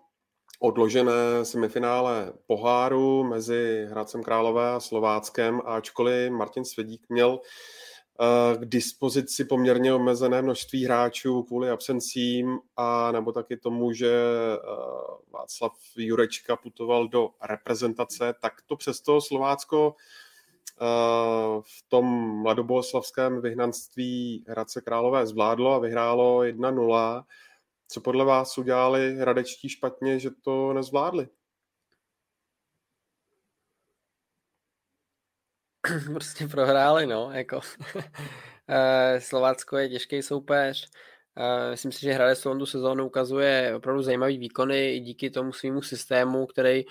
odložené semifinále poháru mezi Hradcem Králové a Slováckem, ačkoliv Martin Svědík měl eh, k dispozici poměrně omezené množství hráčů kvůli absencím a nebo taky tomu, že eh, Václav Jurečka putoval do reprezentace, tak to přesto Slovácko Eh, v tom mladoboleslavském vyhnanství Hradce Králové zvládlo a vyhrálo 1-0. Co podle vás udělali hradečtí špatně, že to nezvládli? Prostě prohráli, no, jako. Eh, Slovácko je těžký soupeř. Eh, myslím si, že Hradec tu sezónu ukazuje opravdu zajímavý výkony i díky tomu svýmu systému, který Eh,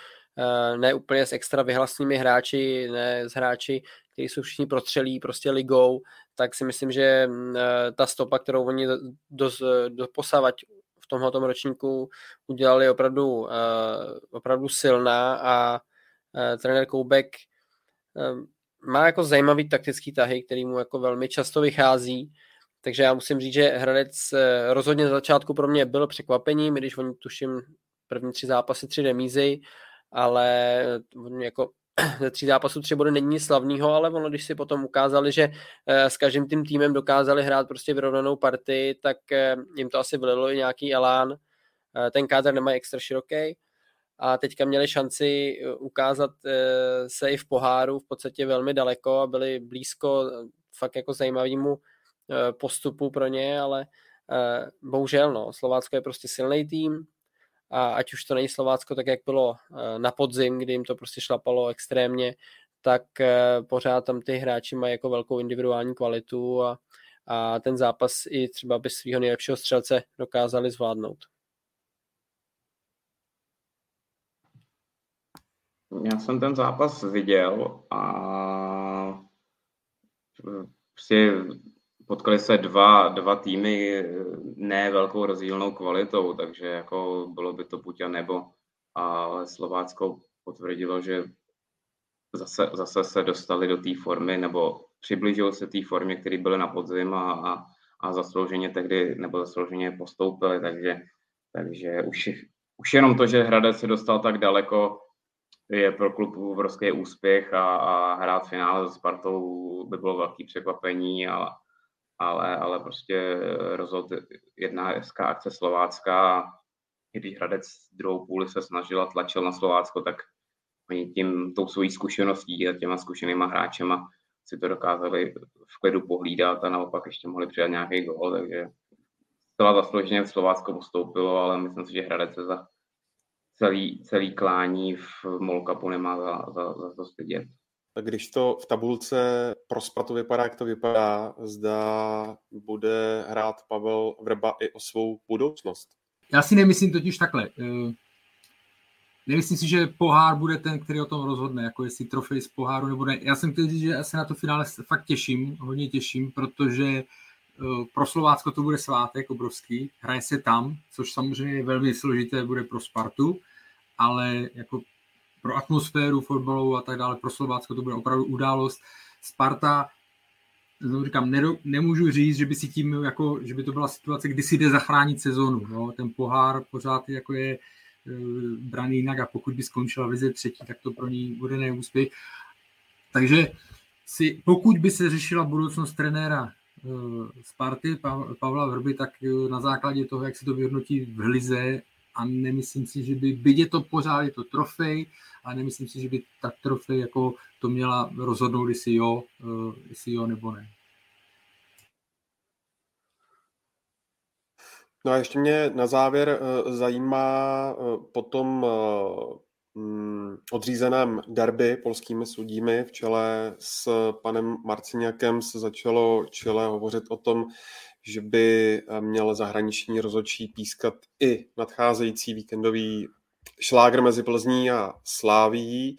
ne úplně s extra vyhlasnými hráči, ne s hráči, kteří jsou všichni protřelí prostě ligou, tak si myslím, že mm, eh, ta stopa, kterou oni do, do posavať v tomhle ročníku udělali opravdu, eh, opravdu silná a trenér Koubek má jako zajímavý taktický tahy, který mu jako velmi často vychází, takže já musím říct, že Hradec rozhodně na začátku pro mě byl překvapením, když oni tuším první tři zápasy, tři remízy, ale jako ze tří zápasů tři body není slavného, ale ono, když si potom ukázali, že eh, s každým tím týmem dokázali hrát prostě vyrovnanou partii, tak eh, jim to asi vlilo i nějaký elán. Eh, ten kádr nemají extra široký a teďka měli šanci ukázat se i v poháru v podstatě velmi daleko a byli blízko fakt jako zajímavému postupu pro ně, ale bohužel no, Slovácko je prostě silný tým, a ať už to není Slovácko, tak jak bylo eh, na podzim, kdy jim to prostě šlapalo extrémně, tak eh, pořád tam ty hráči mají jako velkou individuální kvalitu a, a ten zápas i třeba by svého nejlepšího střelce dokázali zvládnout. Já jsem ten zápas viděl a prostě potkali se dva, dva týmy ne velkou rozdílnou kvalitou, takže jako bylo by to buď a nebo. Ale Slovácko potvrdilo, že zase, zase se dostali do té formy, nebo přiblížilo se té formě, které byly na podzim a, a, a zaslouženě tehdy, nebo zaslouženě postoupili, takže, takže už, už jenom to, že Hradec se dostal tak daleko, je pro klub obrovský úspěch a, a hrát finále se Spartou by bylo velký překvapení, ale ale, ale prostě rozhod jedna hezká akce Slovácka když Hradec druhou půli se snažil a tlačil na Slovácko, tak oni tím, tou svojí zkušeností a těma zkušenýma hráčema si to dokázali v klidu pohlídat a naopak ještě mohli přidat nějaký gol, takže zcela zaslouženě Slovácko postoupilo, ale myslím si, že Hradec se za celý, celý klání v Molkapu nemá za, za, za to stydět když to v tabulce pro Spartu vypadá, jak to vypadá, zda bude hrát Pavel Vrba i o svou budoucnost. Já si nemyslím totiž takhle. Eh, nemyslím si, že pohár bude ten, který o tom rozhodne, jako jestli trofej z poháru nebo ne. Já jsem chtěl říct, že se na to finále fakt těším, hodně těším, protože pro Slovácko to bude svátek obrovský, hraje se tam, což samozřejmě je velmi složité bude pro Spartu, ale jako pro atmosféru fotbalovou a tak dále, pro Slovácko to bude opravdu událost. Sparta, znovu říkám, ne, nemůžu říct, že by si tím, jako, že by to byla situace, kdy si jde zachránit sezonu. Jo? Ten pohár pořád jako je e, braný jinak a pokud by skončila vize třetí, tak to pro ní bude neúspěch. Takže si, pokud by se řešila budoucnost trenéra e, Sparty, Pavla Vrby, tak e, na základě toho, jak se to vyhodnotí v Hlize a nemyslím si, že by, byť je to pořád, je to trofej, a nemyslím si, že by ta trofej jako to měla rozhodnout, jestli jo, uh, jestli jo nebo ne. No a ještě mě na závěr uh, zajímá uh, potom mm, odřízeném derby polskými sudími v čele s panem Marciniakem se začalo čele hovořit o tom, že by měl zahraniční rozhodčí pískat i nadcházející víkendový šlágr mezi Plzní a Sláví.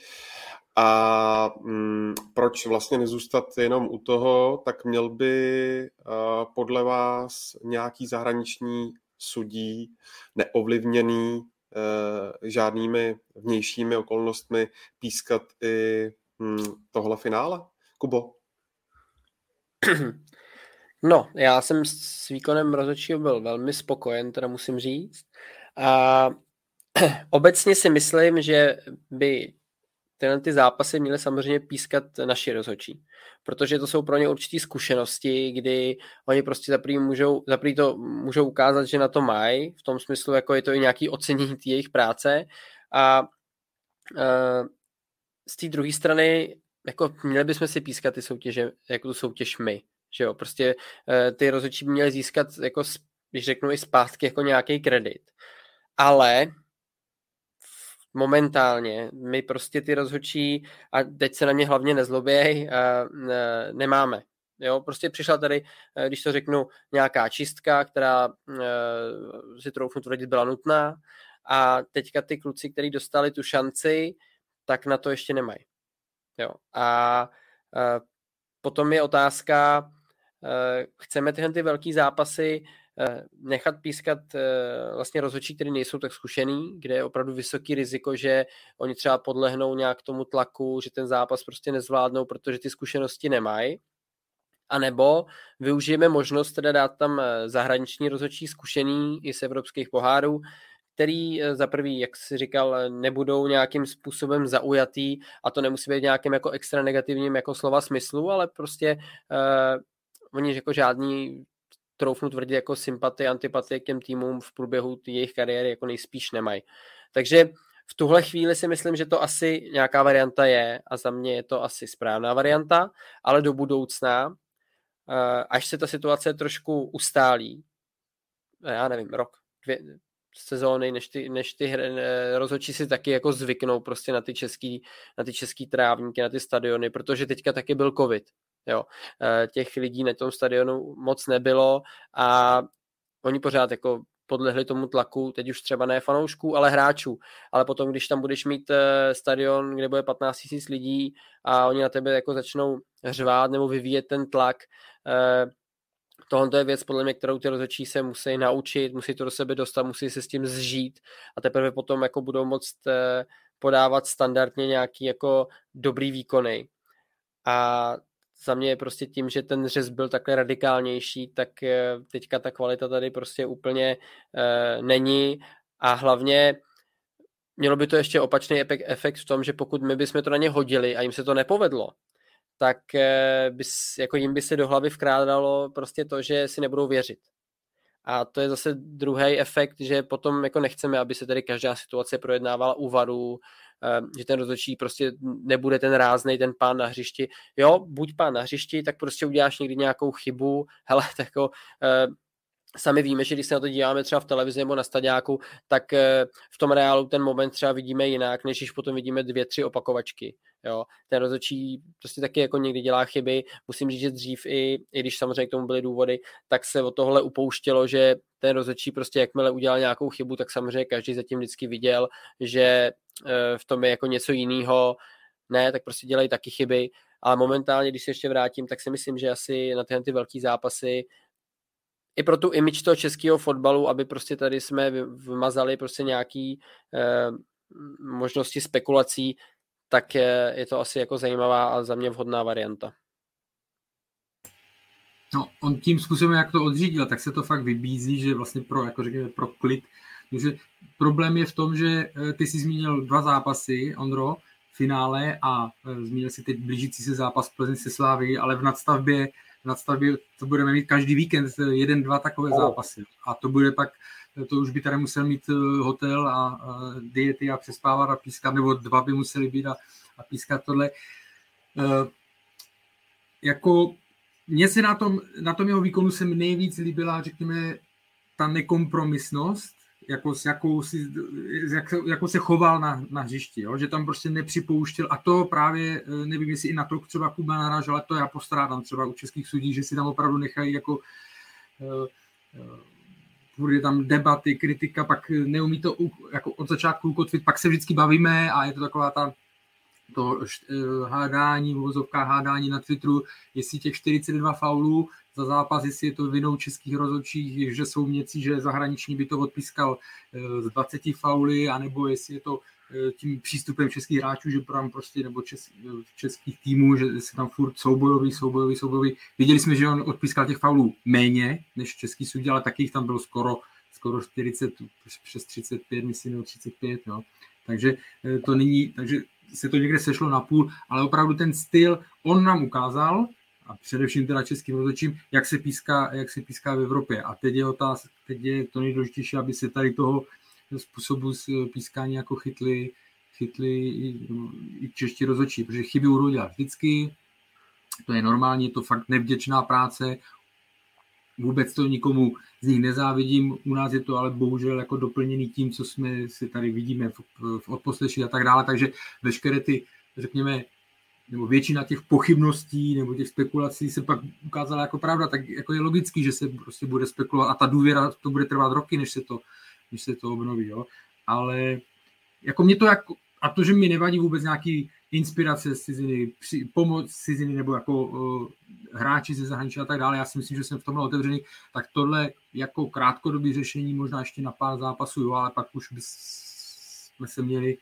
A mm, proč vlastně nezůstat jenom u toho, tak měl by uh, podle vás nějaký zahraniční sudí neovlivněný uh, žádnými vnějšími okolnostmi pískat i mm, tohle finále? Kubo? No, já jsem s výkonem rozhodčího byl velmi spokojen, teda musím říct. A obecně si myslím, že by tyhle ty zápasy měly samozřejmě pískat naši rozhodčí, protože to jsou pro ně určitý zkušenosti, kdy oni prostě zaprý, můžou, zaprý to můžou ukázat, že na to mají, v tom smyslu, jako je to i nějaký ocenění jejich práce a uh, z té druhé strany jako měli bychom si pískat ty soutěže, jako tu soutěž my, že jo, prostě uh, ty rozhodčí by měly získat, jako, když řeknu i zpátky, jako nějaký kredit, ale momentálně my prostě ty rozhodčí, a teď se na mě hlavně nezloběj, nemáme. Jo, prostě přišla tady, eh, když to řeknu, nějaká čistka, která eh, si troufnu tvrdit byla nutná a teďka ty kluci, kteří dostali tu šanci, tak na to ještě nemají. Jo. A eh, potom je otázka, chceme tyhle ty velký zápasy Eh, nechat pískat eh, vlastně rozhodčí, který nejsou tak zkušený, kde je opravdu vysoký riziko, že oni třeba podlehnou nějak tomu tlaku, že ten zápas prostě nezvládnou, protože ty zkušenosti nemají. A nebo využijeme možnost teda dát tam eh, zahraniční rozhodčí zkušený i z evropských pohárů, který za prvý, jak si říkal, nebudou nějakým způsobem zaujatý a to nemusí být nějakým jako extra negativním jako slova smyslu, ale prostě oni jako žádný troufnu tvrdit jako sympatie, antipatie k těm týmům v průběhu jejich kariéry jako nejspíš nemají. Takže v tuhle chvíli si myslím, že to asi nějaká varianta je a za mě je to asi správná varianta, ale do budoucna, eh, až se ta situace trošku ustálí, eh, já nevím, rok, dvě sezóny, než ty, než ty eh, rozhodčí si taky jako zvyknou prostě na ty český, na ty český trávníky, na ty stadiony, protože teďka taky byl covid. Jo. Eh, těch lidí na tom stadionu moc nebylo a oni pořád jako podlehli tomu tlaku, teď už třeba ne fanoušků, ale hráčů. Ale potom, když tam budeš mít eh, stadion, kde bude 15 000 lidí a oni na tebe jako začnou řvát nebo vyvíjet ten tlak, eh, tohle je věc, podle mě, kterou ty rozhodčí se musí naučit, musí to do sebe dostat, musí se s tím zžít a teprve potom jako budou moct podávat standardně nějaký jako dobrý výkony. A za mě je prostě tím, že ten řez byl takhle radikálnější, tak eh, teďka ta kvalita tady prostě úplně uh, není a hlavně mělo by to ještě opačný efekt v tom, že pokud my bychom to na ně hodili a jim se to nepovedlo, tak uh, bys, jako jim by se do hlavy vkrádalo prostě to, že si nebudou věřit. A to je zase druhý efekt, že potom jako nechceme, aby se tady každá situace projednávala u varu, Ehm, že ten rozhodčí prostě nebude ten ráznej, ten pán na hřišti. Jo, buď pán na hřišti, tak prostě uděláš někdy nějakou chybu, hele, tak jako ehm, Sami víme, že když se na to díváme třeba v televizi nebo na stadiáku, tak eh, v tom reálu ten moment třeba vidíme jinak, než když potom vidíme dvě, tři opakovačky. Jo. Ten rozhodčí prostě taky jako někdy dělá chyby. Musím říct, že dřív i, i když samozřejmě k tomu byly důvody, tak se o tohle upouštělo, že ten rozhodčí prostě jakmile udělal nějakou chybu, tak samozřejmě každý zatím vždycky viděl, že eh, v tom je jako něco jiného. Ne, tak prostě dělají taky chyby. Ale momentálně, když se ještě vrátím, tak si myslím, že asi na tyhle ty velký zápasy i pro tu image toho českého fotbalu, aby prostě tady jsme vymazali prostě nějaký eh, možnosti spekulací, tak je, je to asi jako zajímavá a za mě vhodná varianta. No, on tím způsobem, jak to odřídil, tak se to fakt vybízí, že vlastně pro, jako řekněme, pro klik. Takže problém je v tom, že eh, ty jsi zmínil dva zápasy, Ondro, finále a e, zmínil si teď blížící se zápas Plzeň se Slávy, ale v nadstavbě, nadstavbě to budeme mít každý víkend jeden, dva takové zápasy. A to bude pak, to už by tady musel mít hotel a, a diety a přespávat a pískat, nebo dva by museli být a, a pískat tohle. E, jako mně se na tom, na tom jeho výkonu se nejvíc líbila, řekněme, ta nekompromisnost, jako, jakou, si, jak, jako se choval na, na hřišti, jo? že tam prostě nepřipouštěl a to právě, eh, nevím, jestli i na to třeba Kuba narážel, ale to já postrádám třeba u českých sudí, že si tam opravdu nechají jako uh, uh, tam debaty, kritika, pak neumí to jako od začátku ukotvit, pak se vždycky bavíme a je to taková ta to hádání, vozovká hádání na Twitteru, jestli těch 42 faulů zápas, jestli je to vinou českých rozhodčích, že jsou měcí, že zahraniční by to odpískal eh, z 20 fauly, anebo jestli je to eh, tím přístupem českých hráčů, že tam prostě, nebo čes, eh, českých týmů, že se tam furt soubojový, soubojový, soubojový. Viděli jsme, že on odpískal těch faulů méně než český sudí, ale taky jich tam bylo skoro, skoro 40, přes 35, myslím, nebo 35, jo. Takže to není, takže se to někde sešlo na půl, ale opravdu ten styl on nám ukázal, a především teda českým rozhodčím, jak se píská, jak se píská v Evropě. A teď je otázka, teď je to nejdůležitější, aby se tady toho způsobu pískání jako chytli, chytli i, i čeští rozhodčí, protože chyby budou dělat vždycky, to je normální, je to fakt nevděčná práce, vůbec to nikomu z nich nezávidím, u nás je to ale bohužel jako doplněný tím, co jsme si tady vidíme v, v odposleších a tak dále, takže veškeré ty, řekněme, nebo většina těch pochybností nebo těch spekulací se pak ukázala jako pravda, tak jako je logický, že se prostě bude spekulovat a ta důvěra, to bude trvat roky, než se to, než se to obnoví, jo. Ale jako mě to jako, a to, že mi nevadí vůbec nějaký inspirace z ciziny, při, pomoc z ciziny nebo jako uh, hráči ze zahraničí a tak dále, já si myslím, že jsem v tomhle otevřený, tak tohle jako krátkodobý řešení možná ještě na pár zápasů, jo, ale pak už bychom se měli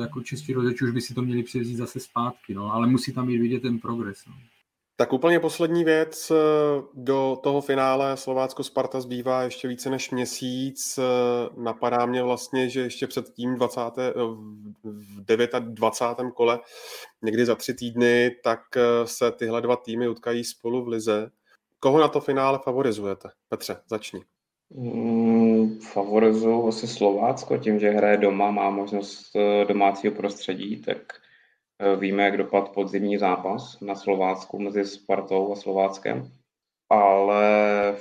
jako čistí rozeči už by si to měli převzít zase zpátky, no, ale musí tam být vidět ten progres. No. Tak úplně poslední věc, e, do toho finále Slovácko-Sparta zbývá ještě více než měsíc. E, napadá mě vlastně, že ještě před tím 20, v 29. kole, někdy za tři týdny, tak se tyhle dva týmy utkají spolu v lize. Koho na to finále favorizujete? Petře, začni. Mm, favorizuju asi Slovácko tím, že hraje doma, má možnost eh, domácího prostředí, tak eh, víme, jak dopad podzimní zápas na Slovácku mezi Spartou a Slováckem. Ale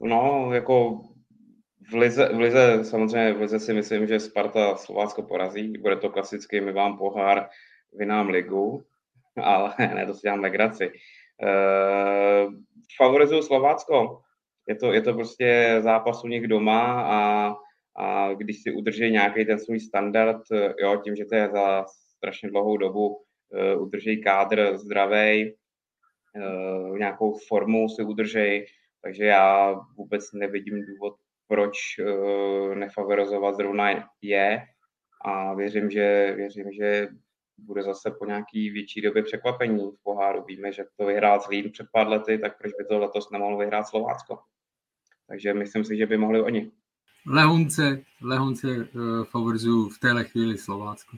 no, jako v Lize, v Lize, samozřejmě v Lize si myslím, že Sparta Slovácko porazí. Bude to klasicky, my vám pohár, vy nám ligu, ale ne, to si dělám legraci. Uh, favorizuju Slovácko je to, je to prostě zápas u nich doma a, a když si udrží nějaký ten svůj standard, jo, tím, že to je za strašně dlouhou dobu, uh, udrží kádr zdravý, uh, nějakou formu si udrží, takže já vůbec nevidím důvod, proč uh, nefavorizovat zrovna je a věřím, že, věřím, že bude zase po nějaký větší době překvapení v poháru. Víme, že to vyhrál Zlín před pár lety, tak proč by to letos nemohlo vyhrát Slovácko? Takže myslím si, že by mohli oni. Lehonce, Lehonce uh, favorizuju v téhle chvíli Slovácko.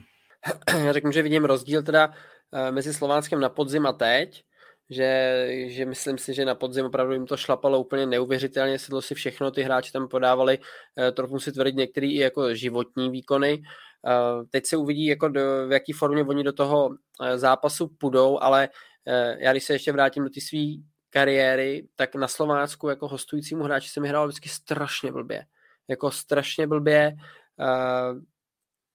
Já řeknu, že vidím rozdíl teda uh, mezi Slováckem na podzim a teď, že, že myslím si, že na podzim opravdu jim to šlapalo úplně neuvěřitelně, sedlo si všechno, ty hráči tam podávali, uh, trochu si tvrdit některý i jako životní výkony. Uh, teď se uvidí, jako do, v jaký formě oni do toho zápasu půjdou, ale já když se ještě vrátím do ty svý kariéry, tak na Slovácku jako hostujícímu hráči jsem hrál vždycky strašně blbě. Jako strašně blbě. Uh,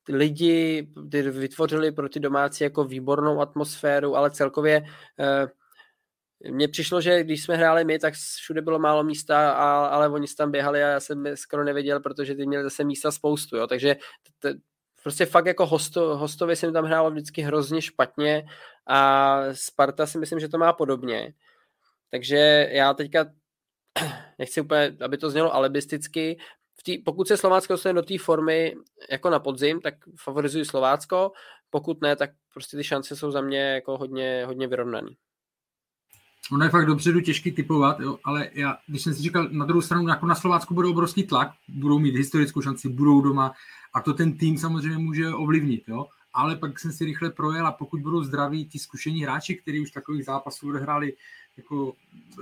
lidi vytvořili pro ty domácí jako výbornou atmosféru, ale celkově uh, mně přišlo, že když jsme hráli my, tak všude bylo málo místa, a, ale oni tam běhali a já jsem skoro nevěděl, protože ty měli zase místa spoustu, jo. takže t, t, prostě fakt jako hosto, hostově jsem tam hrál vždycky hrozně špatně a Sparta si myslím, že to má podobně. Takže já teďka nechci úplně, aby to znělo alibisticky, v tý, pokud se Slovácko dostane do té formy jako na podzim, tak favorizuji Slovácko, pokud ne, tak prostě ty šance jsou za mě jako hodně, hodně vyrovnaný. Ono je fakt dopředu těžký typovat, jo, ale já, když jsem si říkal, na druhou stranu, jako na Slovácku bude obrovský tlak, budou mít historickou šanci, budou doma a to ten tým samozřejmě může ovlivnit, jo. Ale pak jsem si rychle projel a pokud budou zdraví ti zkušení hráči, kteří už takových zápasů odehráli jako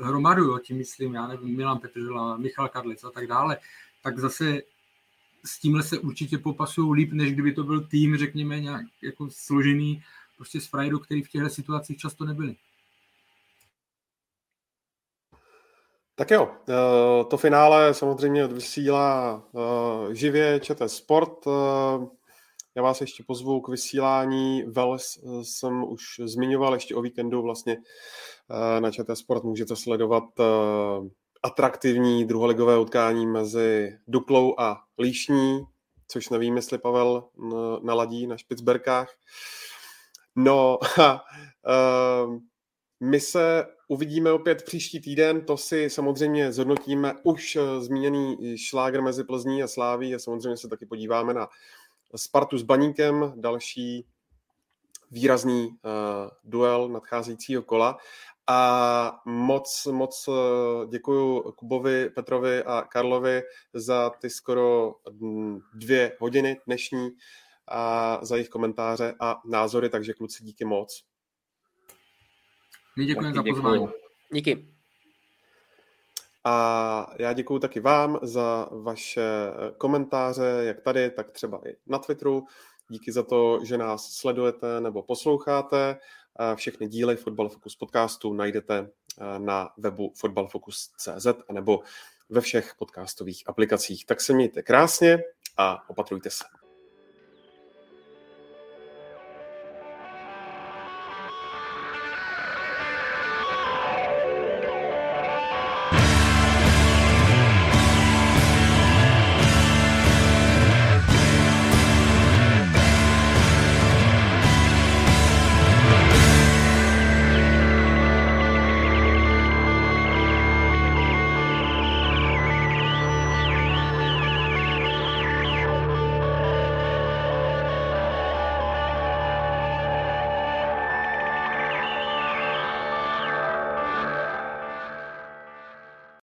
hromadu, jo, tím myslím, já nevím, Milan Petržela, Michal Kadlec a tak dále, tak zase s tímhle se určitě popasují líp, než kdyby to byl tým, řekněme, nějak jako složený prostě z frajdu, který v těchto situacích často nebyli. Tak jo, eh, to finále samozřejmě vysílá eh, živě ČT Sport. Eh, já vás ještě pozvu k vysílání. Vels jsem už zmiňoval ještě o víkendu vlastně na ČT Sport. Můžete sledovat atraktivní druholigové utkání mezi Duklou a Líšní, což nevím, jestli Pavel naladí na Špicberkách. No, uh, my se uvidíme opět příští týden, to si samozřejmě zhodnotíme už zmíněný šláger mezi Plzní a Sláví a samozřejmě se taky podíváme na Spartu s Baníkem, další výrazný uh, duel nadcházejícího kola. A moc, moc eh, děkuji Kubovi, Petrovi a Karlovi za ty skoro dvě hodiny dnešní a za jejich komentáře a názory, takže kluci díky moc. My děkujeme za pozvání. Díky. A já děkuji taky vám za vaše komentáře, jak tady, tak třeba i na Twitteru. Díky za to, že nás sledujete nebo posloucháte. Všechny díly Football Focus podcastu najdete na webu footballfocus.cz nebo ve všech podcastových aplikacích. Tak se mějte krásně a opatrujte se.